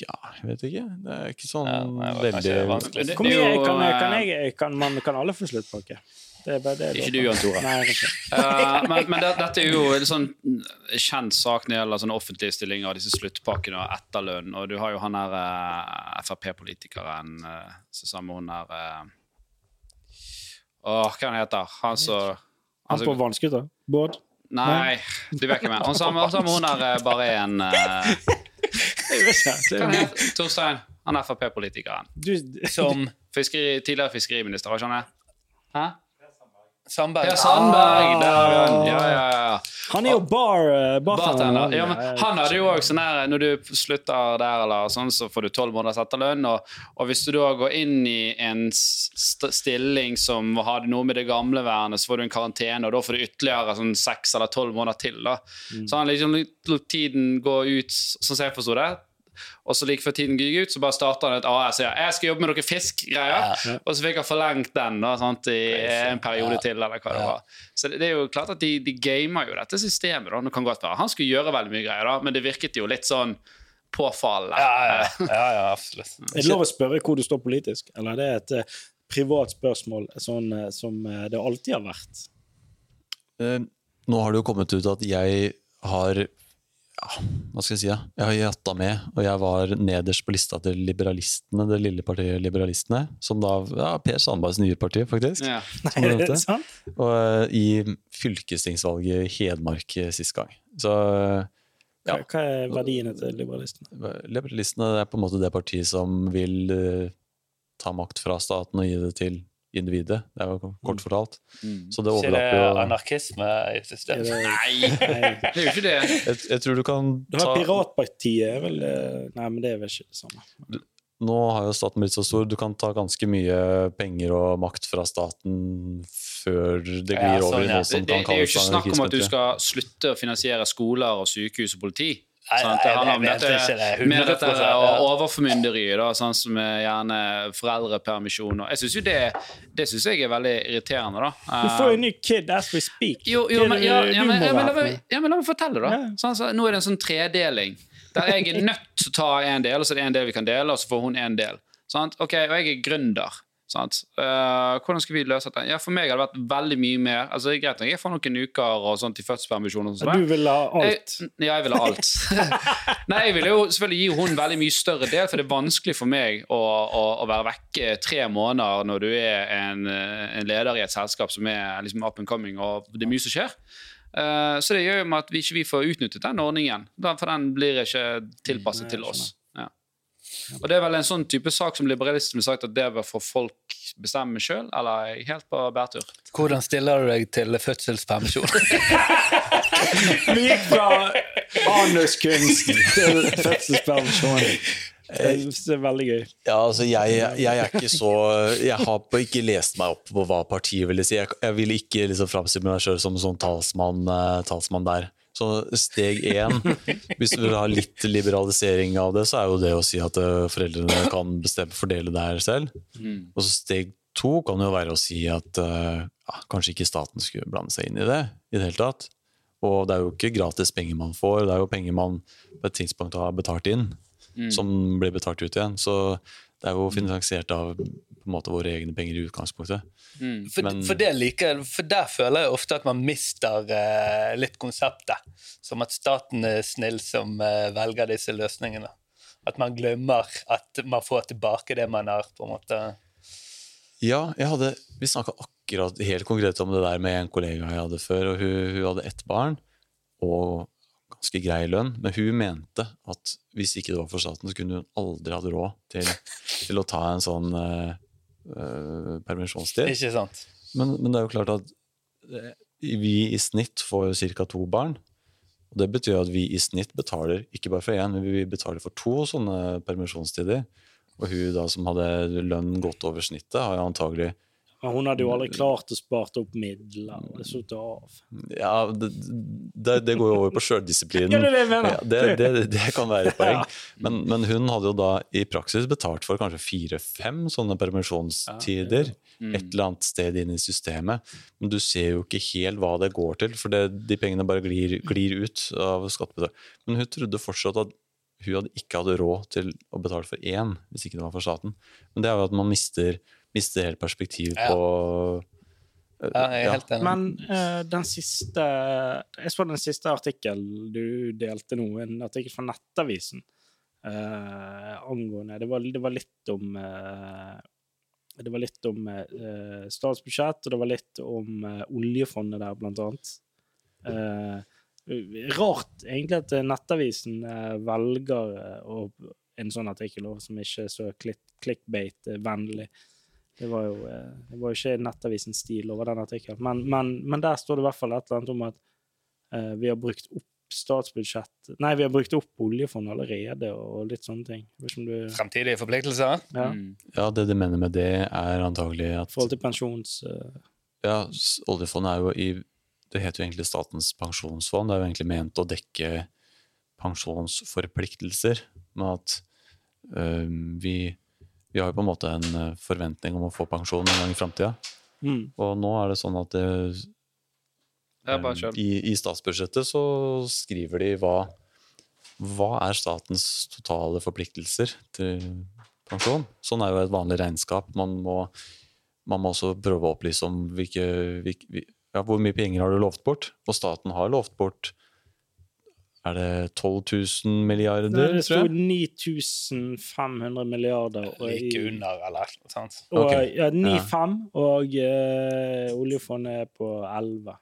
ja, jeg vet ikke. Det er ikke sånn Ja, nei, veldig vanskelig. Hvor mye kan, kan, eh, jeg, kan, man, kan alle få sluttpakke? Det er bare det. Ikke du, Jan Tore. Nei. Eh, men men det, dette er jo en sånn kjent sak når det gjelder sånne offentlige stillinger, disse sluttpakkene og etterlønn. Og du har jo han her uh, Frp-politikeren uh, som sammen med hun her uh, Åh, hva han heter han? som Han på vannskuter? Båt? Nei, du vet hvem jeg er. Han samme, han hun der bare bare en uh, vet ikke. Hva han er Torstein? Han Frp-politikeren. Som Fiskeri, tidligere fiskeriminister, hva skjønner jeg? Hæ? Sandberg. Ja, Sandberg! Han. Ja, ja, ja. han er jo bar, uh, bartender. Ja, men han hadde jo også sånn her Når du slutter der, eller sånn, så får du tolv måneders etterlønn. Og, og hvis du da går inn i en st stilling som hadde noe med det gamle vernet, så får du en karantene, og da får du ytterligere sånn seks eller tolv måneder til. da. Så han liksom lot tiden gå ut, sånn som jeg forsto det. Og så like før tiden gikk ut, så bare starta han et AS ja, jeg skal jobbe med noe fisk-greier. Og så fikk han forlengt den da, sant, i en periode til, eller hva det var. Så det, det er jo klart at de, de gamer jo dette systemet. da, det kan godt være. Han skulle gjøre veldig mye greier, da, men det virket jo litt sånn påfallende. Ja, ja, ja, ja absolutt. Er det lov å spørre hvor du står politisk, eller er det et eh, privat spørsmål sånn eh, som eh, det alltid har vært? Uh, nå har det jo kommet ut at jeg har ja, hva skal jeg si? Ja? Jeg har jatta med, og jeg var nederst på lista til Liberalistene, det lille partiet Liberalistene. Som da ja, Per Sandbergs nye parti, faktisk. Ja. Nei, er det sant? Og eh, i fylkestingsvalget i Hedmark eh, sist gang. Så eh, Ja. hva er verdiene til liberalistene? Liberalistene er på en måte det partiet som vil uh, ta makt fra staten og gi det til individet. Det er jo kort fortalt. Mm. Så det Ikke det overlapper jo anarkisme i systemet? Nei, nei. det er jo ikke det. jeg, jeg tror du kan ta Det var Piratpartiet, er vel eh, Nei, men det er vel ikke det samme. Nå har jo staten blitt så stor, du kan ta ganske mye penger og makt fra staten før det glir Ja, sånn, over i noe som det, kan det er jo ikke snakk om at du skal slutte å finansiere skoler og sykehus og politi. Nei, nei, Det handler om dette, mer dette 100%, ja. overformynderiet, da, sånn som er gjerne foreldrepermisjon. og Jeg synes jo det, det syns jeg er veldig irriterende. da. Du får jo en ny kid as we speak. Jo, jo, men, ja, ja, men, ja, men, ja, men la meg fortelle, da. Sånn, så, nå er det en sånn tredeling. Der jeg er nødt til å ta en del, og så er det en del vi kan dele, og så får hun en del. Sant? Ok, Og jeg er gründer. Eh, hvordan skal vi løse dette? Ja, For meg har det vært veldig mye mer altså greit nok, Jeg får noen uker og sånt i fødselspermisjon. og sånt, Du vil ha alt. jeg, ja, jeg vil ha alt. Nei, jeg vil jo selvfølgelig gi hun veldig mye større del, for det er vanskelig for meg å, å, å være vekke tre måneder når du er en, eh, en leder i et selskap som er liksom up and coming, og det er mye som skjer. Uh, så det gjør jo med at vi ikke vi får utnyttet den ordningen, for den blir ikke tilpasset Nei, til oss. Og det er vel en sånn type sak som liberalistene har sagt at det bør få folk bestemme sjøl, eller er jeg helt på bærtur? Hvordan stiller du deg til fødselspermisjon? Vi gikk fra anuskunst til fødselspermisjon. Det er veldig gøy. Ja, altså jeg, jeg er ikke så Jeg har ikke lest meg opp på hva partiet ville si. Jeg, jeg vil ikke liksom framstille meg sjøl som sånn talsmann, eh, talsmann der. Så steg én, hvis du vil ha litt liberalisering av det, så er jo det å si at eh, foreldrene kan bestemme fordele det her selv. Og så steg to kan jo være å si at eh, ja, kanskje ikke staten skulle blande seg inn i det i det hele tatt. Og det er jo ikke gratis penger man får, det er jo penger man på et tidspunkt har betalt inn, som blir betalt ut igjen. Så det er jo finansiert av på en måte våre egne penger i utgangspunktet. For, Men- for, det liker, for der føler jeg ofte at man mister eh, litt konseptet. Som at staten er snill som eh, velger disse løsningene. At man glemmer at man får tilbake det man har på en måte Ja, hadde, vi snakka akkurat helt konkret om det der med en kollega jeg hadde før. og Hun, hun hadde ett barn og ganske grei lønn, men hun mente at hvis ikke det var for staten, så kunne hun aldri hatt råd til, til å ta en sånn eh, eh, permisjonstid. Ikke sant? Men, men det er jo klart at eh, vi i snitt får ca. to barn. Og Det betyr at vi i snitt betaler ikke bare for én, men vi betaler for to sånne permisjonstider. Og hun da som hadde lønn godt over snittet, har jo antagelig Men hun hadde jo aldri klart å spart opp midler. Det sluttet av. Ja, det, det, det går jo over på sjøldisiplinen. Ja, det det. Kan være et poeng. Men, men hun hadde jo da i praksis betalt for kanskje fire-fem sånne permisjonstider. Et eller annet sted inn i systemet. Men du ser jo ikke helt hva det går til, for det, de pengene bare glir, glir ut av skattebetaler. Men hun trodde fortsatt at hun hadde ikke hadde råd til å betale for én, hvis ikke det var for staten. Men det er jo at man mister, mister helt perspektiv på Ja, jeg er helt enig. Men uh, den siste Jeg så den siste artikkelen du delte nå, en artikkel fra Nettavisen uh, angående det var, det var litt om uh, Det var litt om eh, statsbudsjett, og det var litt om eh, oljefondet der, blant annet. Eh, rart egentlig at Nettavisen eh, velger eh, å, en sånn artikkel også, som ikke er så click- clickbait-vennlig. Det var jo eh, det var ikke Nettavisens stil over den artikkelen. Men, men, men der står det i hvert fall et eller annet om at eh, vi har brukt opp statsbudsjett Nei, vi har brukt opp oljefondet allerede, og litt sånne ting. Du Fremtidige forpliktelser? Ja, Mm. Ja, det de mener med det, er antagelig at i forhold til pensjons... Uh... ja, oljefondet er jo i Det heter jo egentlig Statens pensjonsfond. Det er jo egentlig ment å dekke pensjonsforpliktelser. men at eh, vi, vi har jo på en måte en eh, forventning om å få pensjon en gang i framtida. Mm. Og nå er det sånn at det, eh, i, i statsbudsjettet så skriver de hva, hva er statens totale forpliktelser til pensjon. Sånn er jo et vanlig regnskap. Man må, man må også prøve å opplyse om hvilke, hvilke, ja, hvor mye penger har du lovt bort. Og staten har lovt bort er det 12 000 milliarder, Nei, det tror sto 9500 milliarder. og Like under, eller noe sånt. Og, Ok. ja, 9,5, ja. og uh, oljefondet er på 11.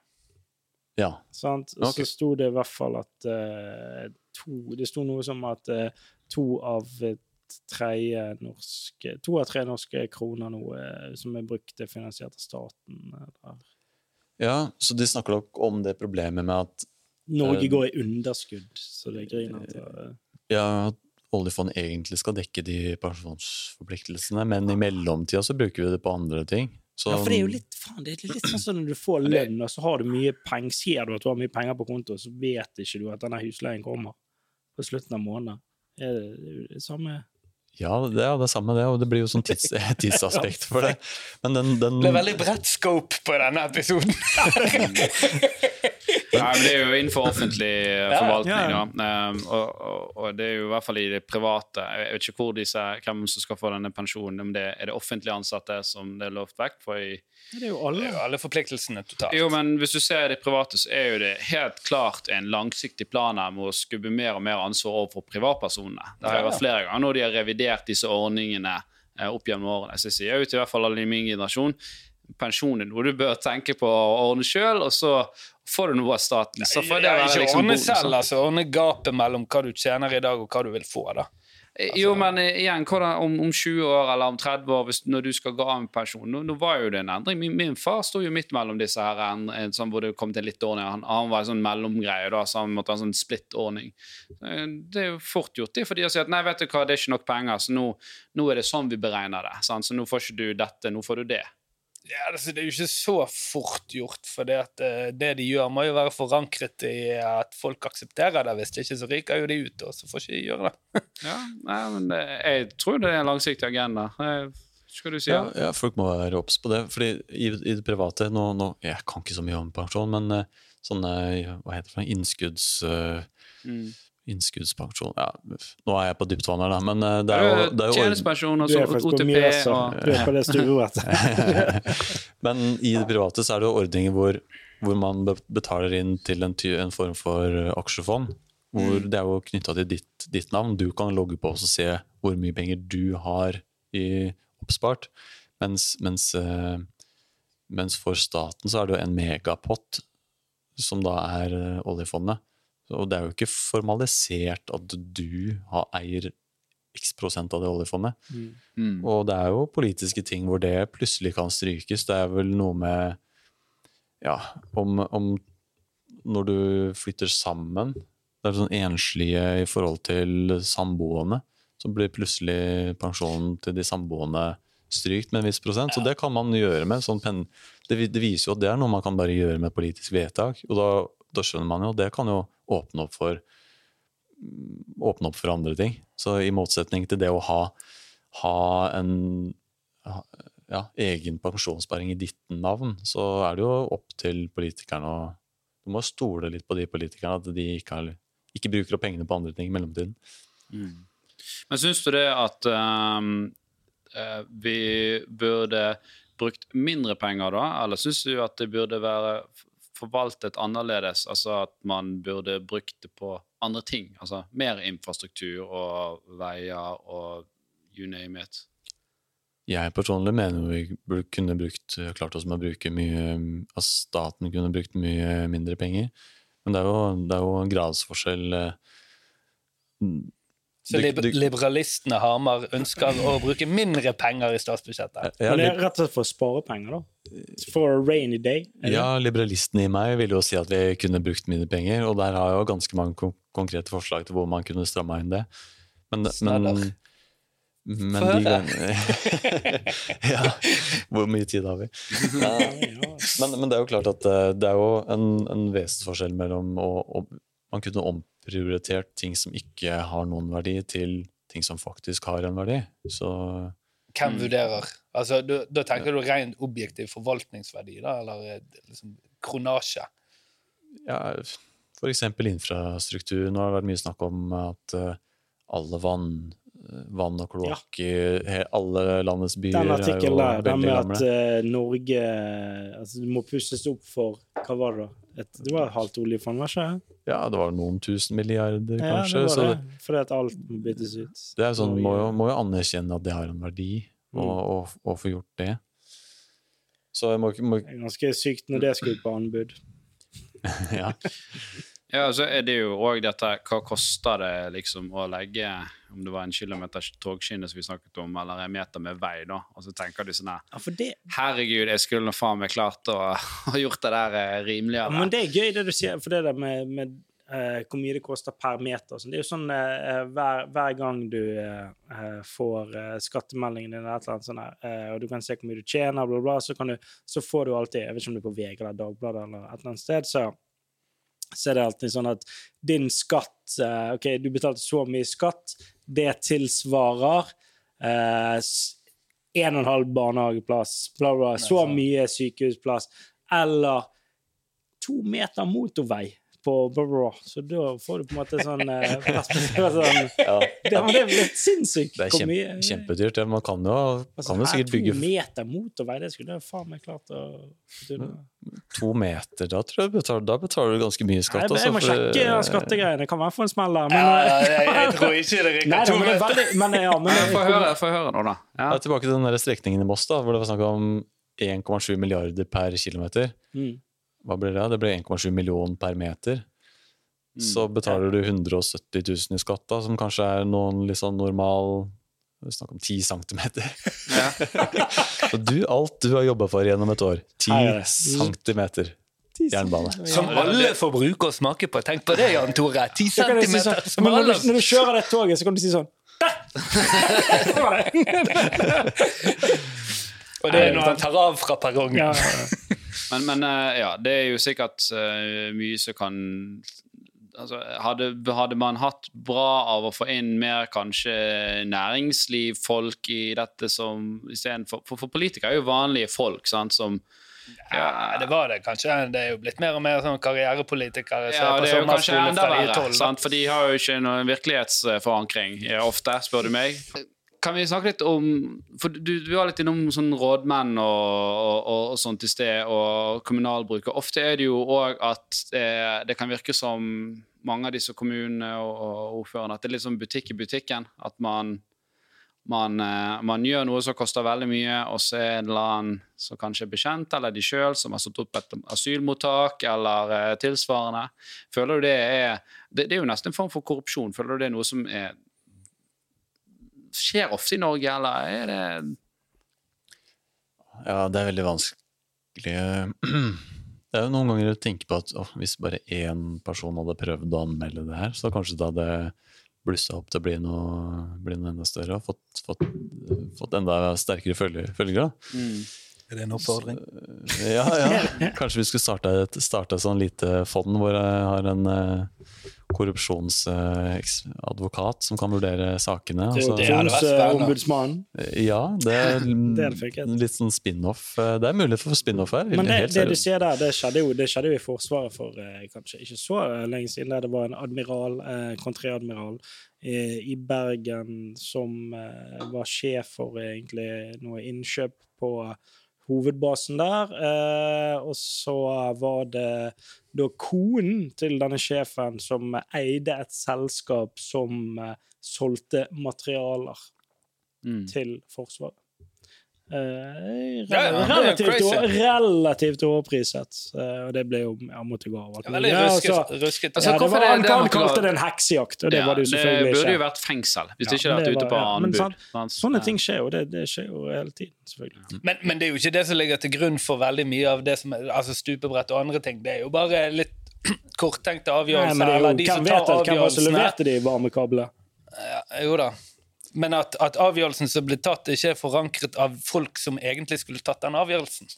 Ja. Sant? Og Ok. så sto det i hvert fall at uh, to Det sto noe som at uh, to av tre norske To av tre norske kroner nå som er brukt, er finansiert av staten. Eller. ja, så de snakker nok om det problemet med at Norge Eh, går i underskudd, så det er grinete. eh. ja, at oljefondet egentlig skal dekke de pensjonsforpliktelsene, men i mellomtida så bruker vi det på andre ting. Så, Ja, for det er jo litt, faen, det er litt sånn som når du får lønn, og så har du mye penger, ser du at du har mye penger på konto, så vet ikke du at denne husleien kommer på slutten av måneden. Er det, det det samme Ja, det er det samme, det. Og det blir jo sånn tids, tidsaspekt for det. Men den, den Det ble veldig bredt scope på denne episoden. Men Det er jo innenfor offentlig forvaltning, Ja, forvaltning. ja. Um, og, og, og det er jo i hvert fall i det private. Jeg vet ikke hvor disse, hvem som skal få denne pensjonen. men det er det offentlig ansatte som det er lovt vekk for i Det er jo alle. Alle forpliktelsene totalt. Jo, men hvis du ser det private, så er jo det helt klart en langsiktig plan her med å skubbe mer og mer ansvar over for privatpersonene. Det har Ja, jo vært flere ganger når de har revidert disse ordningene eh, opp gjennom årene. Så jeg sier jo til i hvert fall alle i min generasjon pensjon er noe du bør tenke på å ordne sjøl, og så får du noe av staten. Så får det være liksom ordne selv, altså. Ordne gapet mellom hva du tjener i dag, og hva du vil få. da. Jo, men eh, igjen, hvordan, om, om 20 år eller om 30 år, hvis, når du skal gå av med pensjon Nå, nå var jo det en endring. Min, min far sto jo midt mellom disse her, en, en, sånn, hvor det kom til litt ordning. Han, han var en sånn mellomgreie, da, så han måtte ha en sånn splitt-ordning. Eh, Det er jo fort gjort, det, for de har sagt nei, vet du hva, det er ikke nok penger, så nå, nå er det sånn vi beregner det. Sant? Så nå får ikke du dette, nå får du det. Ja, altså, det er jo ikke så fort gjort, for det, at, eh, det de gjør, må jo være forankret i at folk aksepterer det. Hvis det ikke, så ryker jo de ut, og så får ikke de gjøre det. Ja, nei, men Jeg tror det er en langsiktig agenda. Eh, Skal du si ja, ja, folk må være obs på det. Fordi i, i det private nå, nå, Jeg kan ikke så mye om pensjon, men eh, sånne hva heter det, innskudds... Uh, Mm. Innskuddspensjon ja, Nå er jeg på dypt vann her, da, men eh, det er jo, det er jo Tjenestepensjon og Du så faktisk på OTP og Du er på det sturet. Men i det private så er det jo ordninger hvor, hvor man betaler inn til en, en form for aksjefond. Hvor det er jo knytta til ditt, ditt navn. Du kan logge på og se hvor mye penger du har i oppspart. Mens, mens, eh, mens for staten så er det jo en megapott som da er eh, oljefondet. Og det er jo ikke formalisert at du har, eier x prosent av det oljefondet. Mm. Og det er jo politiske ting hvor det plutselig kan strykes. Det er vel noe med Ja, om, om når du flytter sammen Det er sånn enslige i forhold til samboende. Så blir plutselig pensjonen til de samboende strykt med en viss prosent. Så det kan man gjøre med sånn pen... Det, det viser jo at det er noe man kan bare gjøre med politisk vedtak. Og da, da skjønner man jo at det kan jo åpne opp for åpne opp for andre ting. Så i motsetning til det å ha, ha en ja, egen pensjonssparing i ditt navn, så er det jo opp til politikerne å Du må stole litt på de politikerne, at de ikke, har, ikke bruker opp pengene på andre ting i mellomtiden. Men syns du det at eh, vi burde brukt mindre penger da, eller syns du at det burde være forvaltet annerledes? Altså at man burde brukt det på andre ting? Altså mer infrastruktur og veier og you name it. Jeg personlig mener vi kunne brukt, klart oss med å bruke mye At staten kunne brukt mye mindre penger. Men det er jo, det er jo gradsforskjell. Så liber liberalistene Hamar ønsker å bruke mindre penger i statsbudsjettet. Ja, Men det er rett og slett for å spare penger, da. For a rainy day. Eller? Ja, liberalistene i meg vil jo si at vi kunne brukt mindre penger, og der har jeg jo ganske mange kon konkrete forslag til hvor man kunne stramma inn det. Men, men, men Få høre. Ja, hvor mye tid har vi? Ja. Men, men det er jo klart at eh, det er jo en, en vesensforskjell mellom å, å Man kunne prioritert ting som ikke har noen verdi, til ting som faktisk har en verdi. Så Hvem Mm. vurderer? Altså, du, da tenker du rent objektiv forvaltningsverdi, da, eller eh, liksom kronasje? ja, for eksempel infrastruktur. Nå har det vært mye snakk om at eh, alle vann, vann og kloakk i alle landets byer Den artikkelen der, den med at uh, Norge altså, må pusses opp for Hva var det? da? Et, det var et halvt oljefond, var ikke det? Ja, det var noen tusen milliarder, Ja, kanskje. det var det. Fordi at alt må byttes ut. det er sånn, må jo, må jo anerkjenne at det har en verdi, Mm. og, og, og få gjort det. Så jeg må ikke må, ganske sykt når det skal ut på anbud. Ja. Ja, så er det jo òg dette Hva koster det liksom å legge om det var en kilometer togskinne som vi snakket om, eller en meter med vei, da? Og så tenker du sånn her Ja, det, Herregud, jeg skulle nå faen meg klart å ha gjort det der rimeligere. ja, men det er gøy, det du sier, for det der med, med uh, hvor mye det koster per meter. og sånn. Det er jo sånn uh, hver, hver gang du eh, eh, får eh, skattemeldingen din, eller et eller annet sånt, her, eh, og du kan se hvor mye du tjener, bla, bla, så, kan du, så får du alltid Jeg vet ikke om det er på VG eller Dagbladet eller et eller annet sted, så så er det alltid sånn at din skatt eh, OK, du betalte så mye skatt, det tilsvarer eh, en og en halv barnehageplass, bla, bla, så mye sykehusplass, eller to meter motorvei på bla. Så da får du på en måte sånn eh, sånn, Ja. det, men det er vel litt sinnssykt Det er kjempe, mye- kjempedyrt. Ja. Man kan jo, Altså, kan jo sikkert bygge to meter motorvei, det skulle jeg faen meg klart å to meter. Da tror jeg betaler, da betaler du ganske mye skatt. Jeg, jeg må altså, sjekke den skattegreiene. Det kan være for en smell der. Men, Ja, eh, jeg, jeg tror ikke det Nei, rekker da, to er meter. veldig men, ja, men, Få høre, få høre nå, da. Ja. Ja, tilbake til den der strekningen i Moss, da, hvor det var snakk om 1,7 milliarder per kilometer. Mm. Hva blir det? Det blir 1,7 million per meter. Så betaler du 170 000 i skatt, da, som kanskje er noen litt sånn normal vi snakker om 10 centimeter. Ja. Så du, alt du har jobba for gjennom et år. 10 Her er centimeter jernbane. Som alle får bruke og smake på. Tenk på det, Jan Tore. Ti Så kan jeg si centimeter. sånn, når, du, når du kjører det toget, så kan du si sånn Der! Der var det. Og det er når han tar av fra perrongen. Ja. Men, men eh, ja, det er jo sikkert eh, mye som kan altså, hadde, hadde man hatt bra av å få inn mer kanskje næringsliv, folk i dette som istedenfor for, for politikere er jo vanlige folk sant, som Ja, det var det kanskje. Det er jo blitt mer og mer sånn karrierepolitikere. Ja, det er jo kanskje enda verre, for de har jo ikke noen virkelighetsforankring eh, ofte, spør du meg. Kan vi snakke litt om For du, du var litt innom sånn rådmenn og, og, og sånt i sted, og kommunalbruk. Ofte er det jo òg at eh, det kan virke som mange av disse kommunene og, og ordførerne at det er litt sånn butikk i butikken. At man, man, eh, man gjør noe som koster veldig mye, og så er det en eller annen som kanskje er bekjent, eller de sjøl som har satt opp et asylmottak, eller eh, tilsvarende. Føler du det er det, det er jo nesten en form for korrupsjon. Føler du det er noe som er skjer ofte i Norge, eller er det Ja, det er veldig vanskelig. Det er jo noen ganger å tenke på at åh, hvis bare én person hadde prøvd å anmelde det her, så kanskje det hadde blussa opp til å bli noe, bli noe enda større og fått, fått, fått enda sterkere følger. Mm. Er det en oppfordring? Ja, ja. Kanskje vi skulle starte et starte et sånn lite fond hvor jeg har en uh, korrupsjonsadvokat som kan vurdere sakene. Det er altså- det. Korrupsjonsombudsmannen. ja, det er Det hadde litt sånn spin-off. Det er mulighet for spin-off her. Men det, det du sier der, det skjedde jo, det skjedde jo i Forsvaret for eh, kanskje ikke så lenge siden. Der det var en admiral, eh, kontreadmiral eh, i Bergen som eh, var sjef for egentlig noe innkjøp på hovedbasen der. Eh, og så var det da konen til denne sjefen som eide et selskap som eh, solgte materialer mm. til Forsvaret. Eh, Ja, ja, relativt, relativt overpriset. Uh, og det ble jo ja, måtte gå Det er mulig. Ja, rusket. altså, rusket. Altså, ja, det var, han, det han kalte det en heksejakt, og det var det jo selvfølgelig burde jo vært fengsel, hvis det ikke hadde vært ute på anbud. sant? Sånne ting skjer jo. Det, det skjer jo hele tiden, selvfølgelig. Men, men det er jo ikke det som ligger til grunn for veldig mye av det som er, altså stupebrett og andre ting. Det er jo bare litt korttenkte Nei, avgjørelser. det er eller de hvem som vet tar det? Hvem var det som leverte de varmekablene? Ja, jo da. Men at, at avgjørelsen som ble tatt, ikke er forankret av folk som egentlig skulle tatt den avgjørelsen.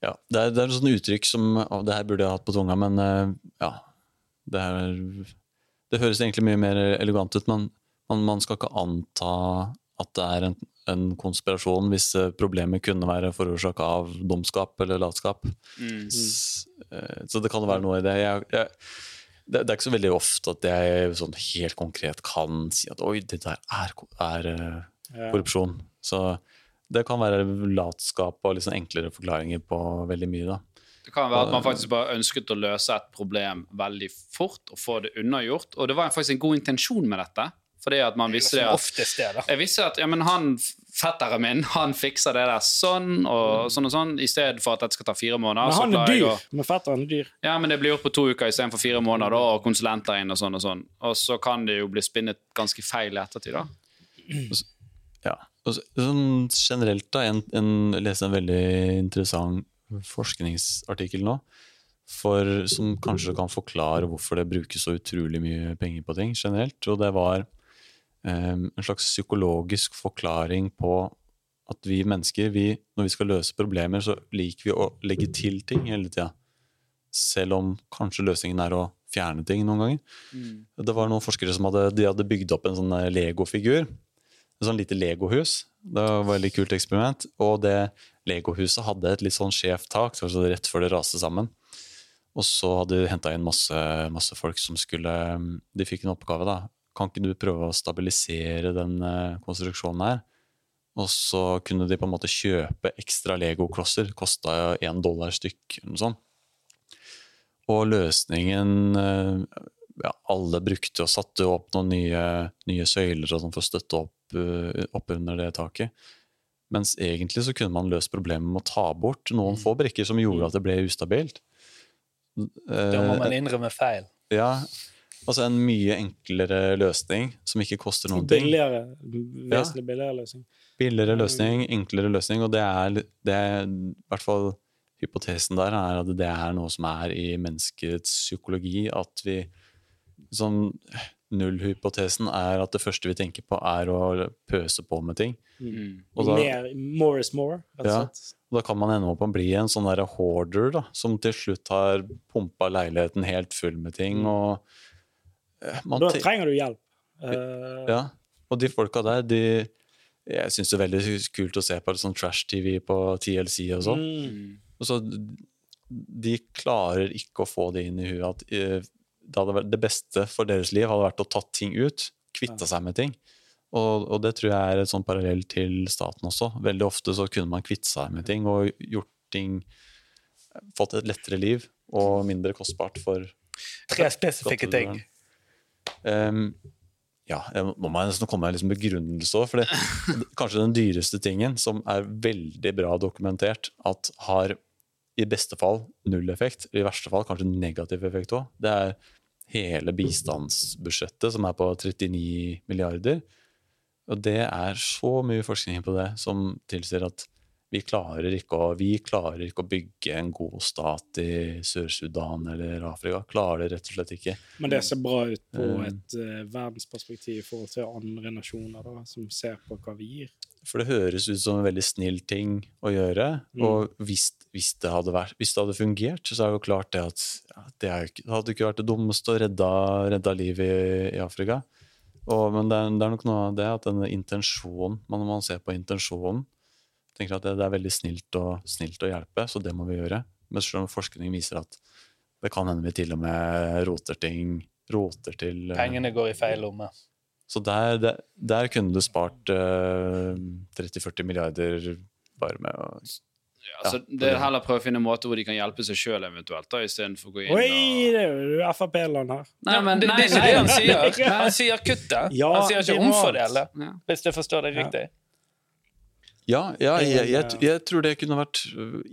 Ja, det er, det er et sånt uttrykk som å, Det her burde jeg hatt på tunga, men eh, ja. Det er det høres egentlig mye mer elegant ut, men man, man skal ikke anta at det er en, en konspirasjon hvis eh, problemet kunne være forårsaka av dumskap eller latskap. Mm. S- eh, Så det kan være noe i det. Jeg, jeg, det, det er ikke så veldig ofte at jeg sånn helt konkret kan si at oi, det der er, er eh, Ja. korrupsjon. Så det kan være latskap og liksom enklere forklaringer på veldig mye. da. Det kan være at man faktisk bare ønsket å løse et problem veldig fort og få det unnagjort. Og det var faktisk en god intensjon med dette. Fordi at man visste det at. Jeg visste at ja, men han, fetteren min han fikser det der sånn og sånn og sånn, i stedet for at dette skal ta fire måneder. Men han er dyr. å- Men fetteren er dyr. Ja, men det blir gjort på to uker istedenfor fire måneder, da, og konsulenter inn og sånn og sånn. Og så kan det jo bli spinnet ganske feil i ettertid, da. Ja. Og så- sånn generelt, da, en, en, jeg leste en veldig interessant forskningsartikkel nå, for, som kanskje kan forklare hvorfor det brukes så utrolig mye penger på ting generelt. Og det var en slags psykologisk forklaring på at vi mennesker, vi, når vi skal løse problemer, så liker vi å legge til ting hele tida. Selv om kanskje løsningen er å fjerne ting noen ganger. Det var noen forskere som hadde, de hadde bygd opp en sånn legofigur. Lego-figur. En sånn lite legohus. Det var et veldig kult eksperiment. Og det legohuset hadde et litt sånn skjevt tak, så det rett før det raste sammen. Og så hadde de henta inn masse, masse folk som skulle De fikk en oppgave, da. Kan ikke du prøve å stabilisere den eh, konstruksjonen her? Og så kunne de på en måte kjøpe ekstra legoklosser. Kosta én dollar stykk, eller noe sånt. Og løsningen eh, ja, Alle brukte og satte opp noen nye, nye søyler og sånn for å støtte opp, eh, opp under det taket. Mens egentlig så kunne man løst problemet med å ta bort noen få brikker som gjorde at det ble ustabilt. Da må man innrømme feil. ja, altså en mye enklere løsning som ikke koster noen ting. Billigere. Vesentlig billigere løsning. Billigere løsning, enklere løsning, og det er, det er i hvert fall hypotesen der er at det er noe som er i menneskets psykologi, at vi sånn Nullhypotesen er at det første vi tenker på, er å pøse på med ting. Mm. Og da, Mer, more is more, rett og Ja. slett. og da kan man ende opp med å bli en sånn der hoarder, da, som til slutt har pumpa leiligheten helt full med ting. og eh, man Da trenger du hjelp. Eh, Ja, og de folka der, de Jeg syns det er veldig kult å se på sånn trash-TV på TLC og sånn. mm. Og så de klarer ikke å få det inn i huet at eh, det, det beste for deres liv hadde vært å tatt ting ut, kvitta seg med ting. Og, og det tror jeg er et sånn parallell til staten også. Veldig ofte så kunne man kvitte seg med ting og gjort ting Fått et lettere liv og mindre kostbart for Tre spesifikke ting. Um, ja, jeg må jeg nesten komme med en liksom begrunnelse òg. Kanskje den dyreste tingen, som er veldig bra dokumentert, at har i beste fall null effekt, i verste fall kanskje negativ effekt òg, det er hele bistandsbudsjettet, som er på 39 milliarder. Og det er så mye forskning på det som tilsier at vi klarer ikke å, vi klarer ikke å bygge en god stat i Sør-Sudan eller Afrika. Klarer det rett og slett ikke. Men det ser bra ut på Mm. et uh, verdensperspektiv i forhold til andre nasjoner da, som ser på hva vi gir. For det høres ut som en veldig snill ting å gjøre. Mm. Og hvis, hvis, det vært, hvis det hadde fungert, så er det jo klart det at ja, det, ikke, det hadde ikke vært det dummeste å redde, redde liv i, i Afrika. Og, men det er, det er nok noe av det at denne intensjonen, når man ser på intensjonen, tenker at det, det er veldig snilt å, snilt å hjelpe, så det må vi gjøre. Men selv om forskning viser at det kan hende vi til og med roter ting roter til eh, Pengene går i feil lomme. så der, der, der kunne du spart uh, 30-40 milliarder bare med å Ja, så det er heller prøve å finne en måte hvor de kan hjelpe seg sjøl eventuelt, da, istedenfor å gå inn og Oi, det er jo Frp-land her. Nei, men det, nei, det er ikke det han nei. sier. Han sier kutt Ja, han sier ikke omfordele, hvis jeg forstår det Ja. riktig. Ja, ja jeg, jeg, jeg tror det kunne vært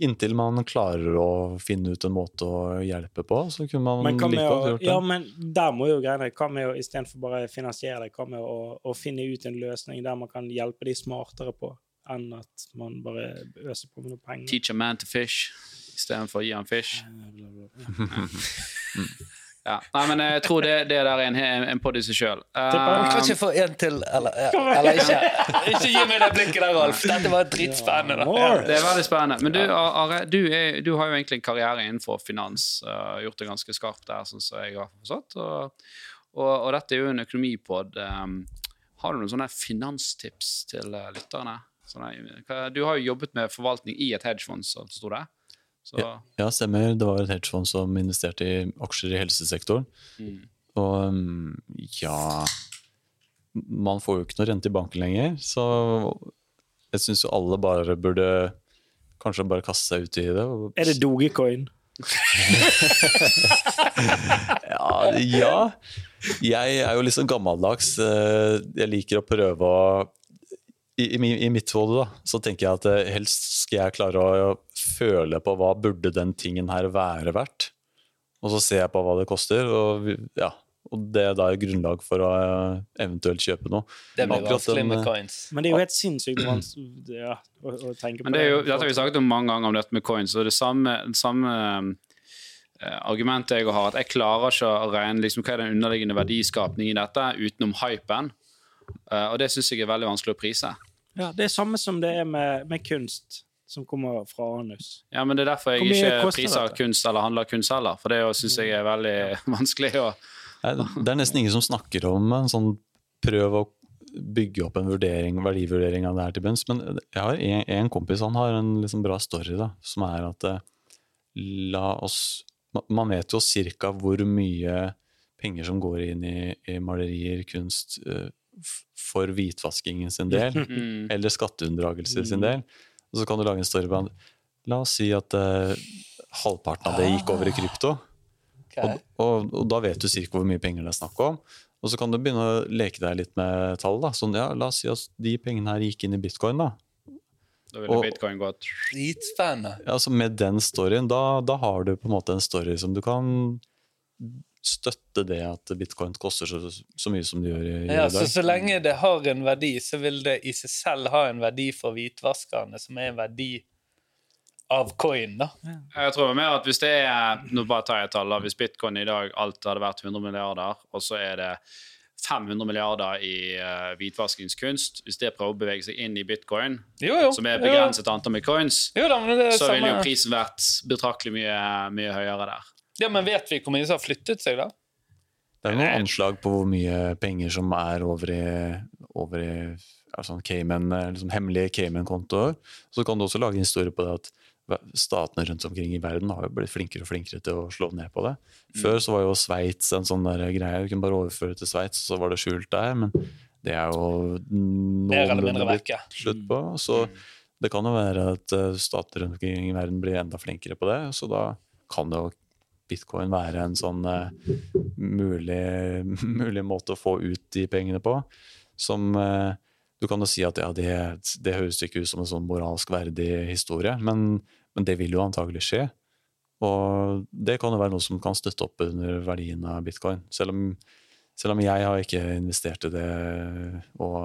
Inntil man klarer å finne ut en måte å hjelpe på, så kunne man Men, like godt gjort det. ja, men der må jo greiene Hva med å istedenfor bare finansiere det, hva med å, å finne ut en løsning der man kan hjelpe de smartere på, enn at man bare øser på med noe penger? Teach a man to fish istedenfor å gi han fish. Eh. Ja. Nei, men jeg tror det, det der er en, en pod i seg sjøl. kan ikke få en til, eller, ja, eller ikke. Ikke gi meg det blikket der, Rolf. Dette var dritspennende. Ja, det er veldig spennende. Men du, Are, du, er, du har jo egentlig en karriere innenfor finans. Uh, gjort det ganske skarpt der, sånn som jeg har forstått. Og, Og, og dette er jo en økonomipod. Um, har du noen sånne finanstips til uh, lytterne? Sånne, du har jo jobbet med forvaltning i et hedgefond, så sto det. Så, Ja. Ja, stemmer. Det var et hedgefond som investerte i aksjer i helsesektoren. mm. Og um, ja Man får jo ikke noe rente i banken lenger, så jeg syns jo alle bare burde kanskje bare kaste seg ut i det. og- Er det Dogecoin? Ja, ja. Jeg er jo litt sånn gammeldags. eh, Jeg liker å prøve å I, i, i mitt hode da, så tenker jeg at eh, helst skal jeg klare å føle på hva burde den tingen her være verdt. Og så ser jeg på hva det koster, og, ja, og det er da grunnlag for å eh, eventuelt kjøpe noe. Det blir Akkurat vanskelig den, med eh, coins. Men det er jo helt sinnssykt vanskelig ja, å, å tenke på. Men det er jo, dette har vi snakket om mange ganger om dette med coins, og det samme, det samme eh, argumentet jeg har, at jeg klarer ikke å regne liksom, hva er den underliggende verdiskapningen i dette utenom hypen. Eh, og det syns jeg er veldig vanskelig å prise. Ja, det er samme som det er med, med kunst som kommer fra anus. Ja, men Det er derfor jeg ikke priser dette? kunst eller handler kunst heller. For det syns jeg er veldig vanskelig. å det er nesten ingen som snakker om en sånn prøv å bygge opp en vurdering, verdivurdering av det her til bunns. Men jeg har en, en kompis han har en liksom bra story, da, som er at eh, la oss Man vet jo cirka hvor mye penger som går inn i, i malerier, kunst, eh, for hvitvaskingen sin del, mm, eller skatteunndragelse sin del. Og så kan du lage en story han. La oss si at eh, halvparten av det gikk over i krypto. Okay. Og, og, og da vet du cirka hvor mye penger det er snakk om. Og så kan du begynne å leke deg litt med tall. da. Sånn, ja, La oss si at de pengene her gikk inn i bitcoin. da. Da ville Og- bitcoin gått Dritspennende. Ja, altså Med den storyen, da, da har du på en måte en story som du kan støtte det at bitcoin koster så, så mye som det gjør i, i Ja, dag. så, så lenge det har en verdi, så vil det i seg selv ha en verdi for hvitvaskerne, som er en verdi av coin, da. Jeg tror mer at hvis det er Nå bare tar jeg et tall. da. Hvis bitcoin i dag alt hadde vært 100 milliarder, og så er det 500 milliarder i uh, hvitvaskingskunst Hvis det prøver å bevege seg inn i bitcoin, Jo, jo. som er begrenset antall med coins, Jo da, så ville jo prisen vært betraktelig mye, mye høyere der. Ja, men vet vi hvor mye som har flyttet seg, da? Det er noen anslag på hvor mye penger som er over i, over i sånn Cayman, eh, liksom hemmelige Cayman-kontoer. Så kan du også lage en historie på det at statene rundt omkring i verden har jo blitt flinkere og flinkere til å slå ned på det. Før så var jo Sveits en sånn der greie. Du kunne bare overføre til Sveits, så var det skjult der. Men det er jo noen noenlunde blitt slutt på. Så det kan jo være at eh, stater rundt omkring i verden blir enda flinkere på det. Så da kan det jo bitcoin være en sånn eh, mulig, mulig måte å få ut de pengene på. Som eh, Du kan jo si at ja, det, det høres ikke ut som en sånn moralsk verdig historie, men, men det vil jo antagelig skje. Og det kan jo være noe som kan støtte opp under verdien av bitcoin. Selv om, selv om jeg har ikke investert i det, og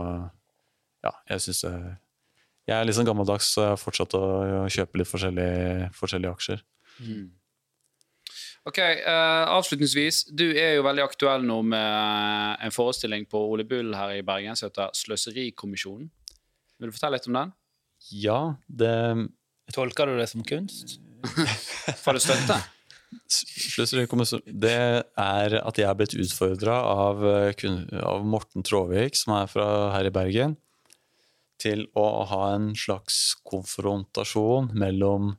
ja, jeg syns det Jeg er litt sånn gammeldags, så jeg har fortsatt å, kjøpe litt forskjellige, forskjellige aksjer. Ok, uh, Avslutningsvis, du er jo veldig aktuell nå med en forestilling på Ole Bull her i Bergen som heter Sløserikommisjonen. Vil du fortelle litt om den? Ja, det Tolker du det som kunst? Får du støtte? Det er at jeg er blitt utfordra av, eh, av Morten Tråvik, som er fra her i Bergen, til å ha en slags konfrontasjon mellom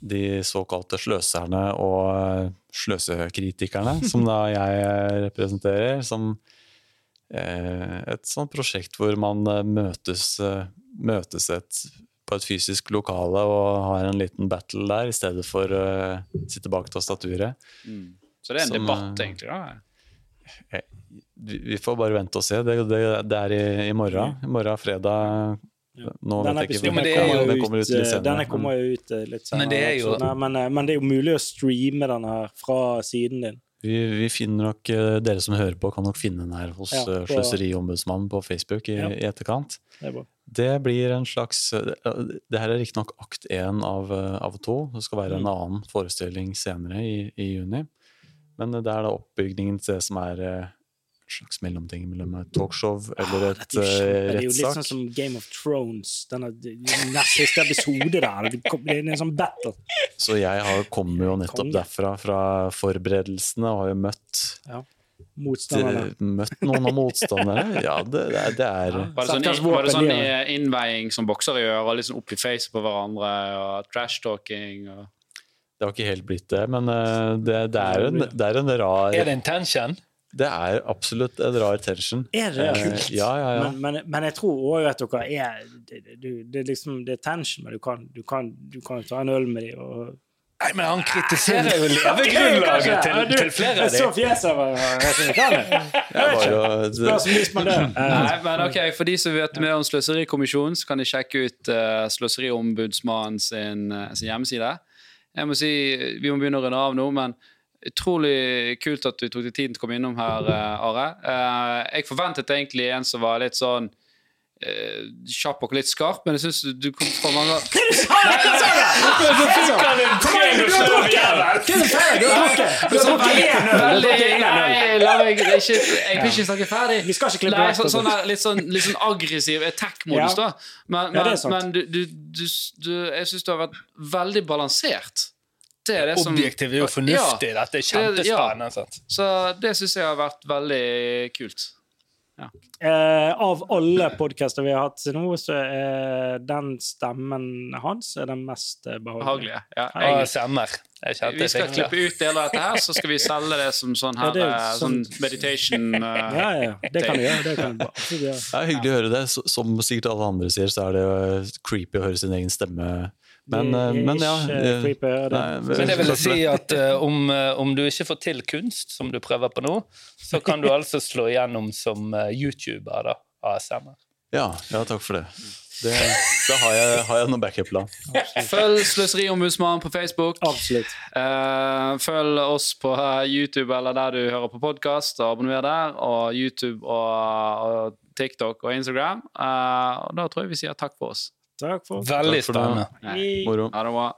de såkalte sløserne og eh, sløsekritikerne, som da jeg representerer, som eh, et sånt prosjekt hvor man eh, møtes, møtes et, på et fysisk lokale og har en liten battle der, i stedet for å sitte bak tastaturet. Så det er en Som, debatt, egentlig. da. Vi får bare vente og se. Det, det, det er i, i morgen. I morgen fredag. Nå Denne episoden er kommer, ut eh, senere. denne men- kommer jo ut eh, litt senere. Men det er jo- nei, men, eh, men det er jo mulig å streame den her fra siden din. Vi, vi finner nok, Dere som hører på, kan nok finne den her hos Ja, ja, på- Sløseriombudsmannen på Facebook i, Ja. i etterkant. Det. Det blir en slags Det her er riktignok akt én av, av to. Det skal være en Mm. annen forestilling senere i, i juni. Men det er da oppbygningen til det som er slags mellomting mellom et talkshow eller Ah, et dette er jo eh, Det er jo litt sånn som Game of Thrones. Denne nest siste episode der. Det er en sånn battle. Så jeg har, kommer jo nettopp derfra, fra forberedelsene, og har jo møtt Ja. Motstandere. Møtt noen av motstandere? Ja, det, det er, det er Var det sånn, hvilket var det sånn innveiing som boksere gjør, og sånn opp i face på hverandre, og trash-talking og Det har ikke helt blitt det, men eh, det, det, er, en, det er en rar Er det intention? Det er absolutt en rar tension. Er det kult? Eh, ja, ja, ja. Men, men, men jeg tror òg at dere er det, det, det, er liksom, det er tension, men du kan, du kan, du kan ta en øl med dem og Nei, men han kritiserer jo levegrunnlaget til, Du, til flere av Jeg så fjeset er å- Spørs om de spanderer. Eh, Nei, men ok, For de som vet mer om Sløserikommisjonen, så kan de sjekke ut uh, Sløseriombudsmannen sin, eh, sin hjemmeside. Jeg må si, Vi må begynne å runde av nå, men utrolig kult at du tok deg tiden til å komme innom her, eh, Are. Eh, jeg forventet egentlig en som var litt sånn uh, kjapp og litt skarp, men jeg syns du, du kom fra mange la meg ikke, Jeg vil ikke snakke ferdig. Vi skal ikke klippe Nei, så, sånn, der, litt, sånn, litt sånn aggressiv attack-modus, da. Men, men, er men du, du, du, du, jeg syns du har vært veldig balansert. Det er det som Objektiv er jo fornuftig. Dette er kjempespennende. Ja. Så det syns jeg har vært veldig kult. Eh, av alle podkaster vi har hatt til nå, så er den stemmen hans er den mest eh, behagelige. Ja, jeg. Vi skal fikk klippe ut deler av dette her, så skal vi selge det som sånn Ja, det eh, sånn- sånn meditation uh, Ja, ja, ja. Det kan du gjøre. Det kan du gjøre. Det er hyggelig å høre det. Som sikkert alle andre sier, så er det creepy å høre sin egen stemme. Men, Det eh, men ja. eh, høre det. nei, Men det vil si at uh, om, om du ikke får til kunst, som du prøver på nå, så kan du altså slå igjennom som YouTuber, da. ASMR. Ja, ja, takk for det. det da har jeg, har jeg noen backup-plan. Følg Sløseriombudsmannen på Facebook. Absolutt. Uh, følg oss på YouTube eller der du hører på podkast, og abonner der. Og YouTube og, og TikTok og Instagram. Uh, og da tror jeg vi sier takk for oss. Takk for Veldig spennende. Moro. Ha det bra.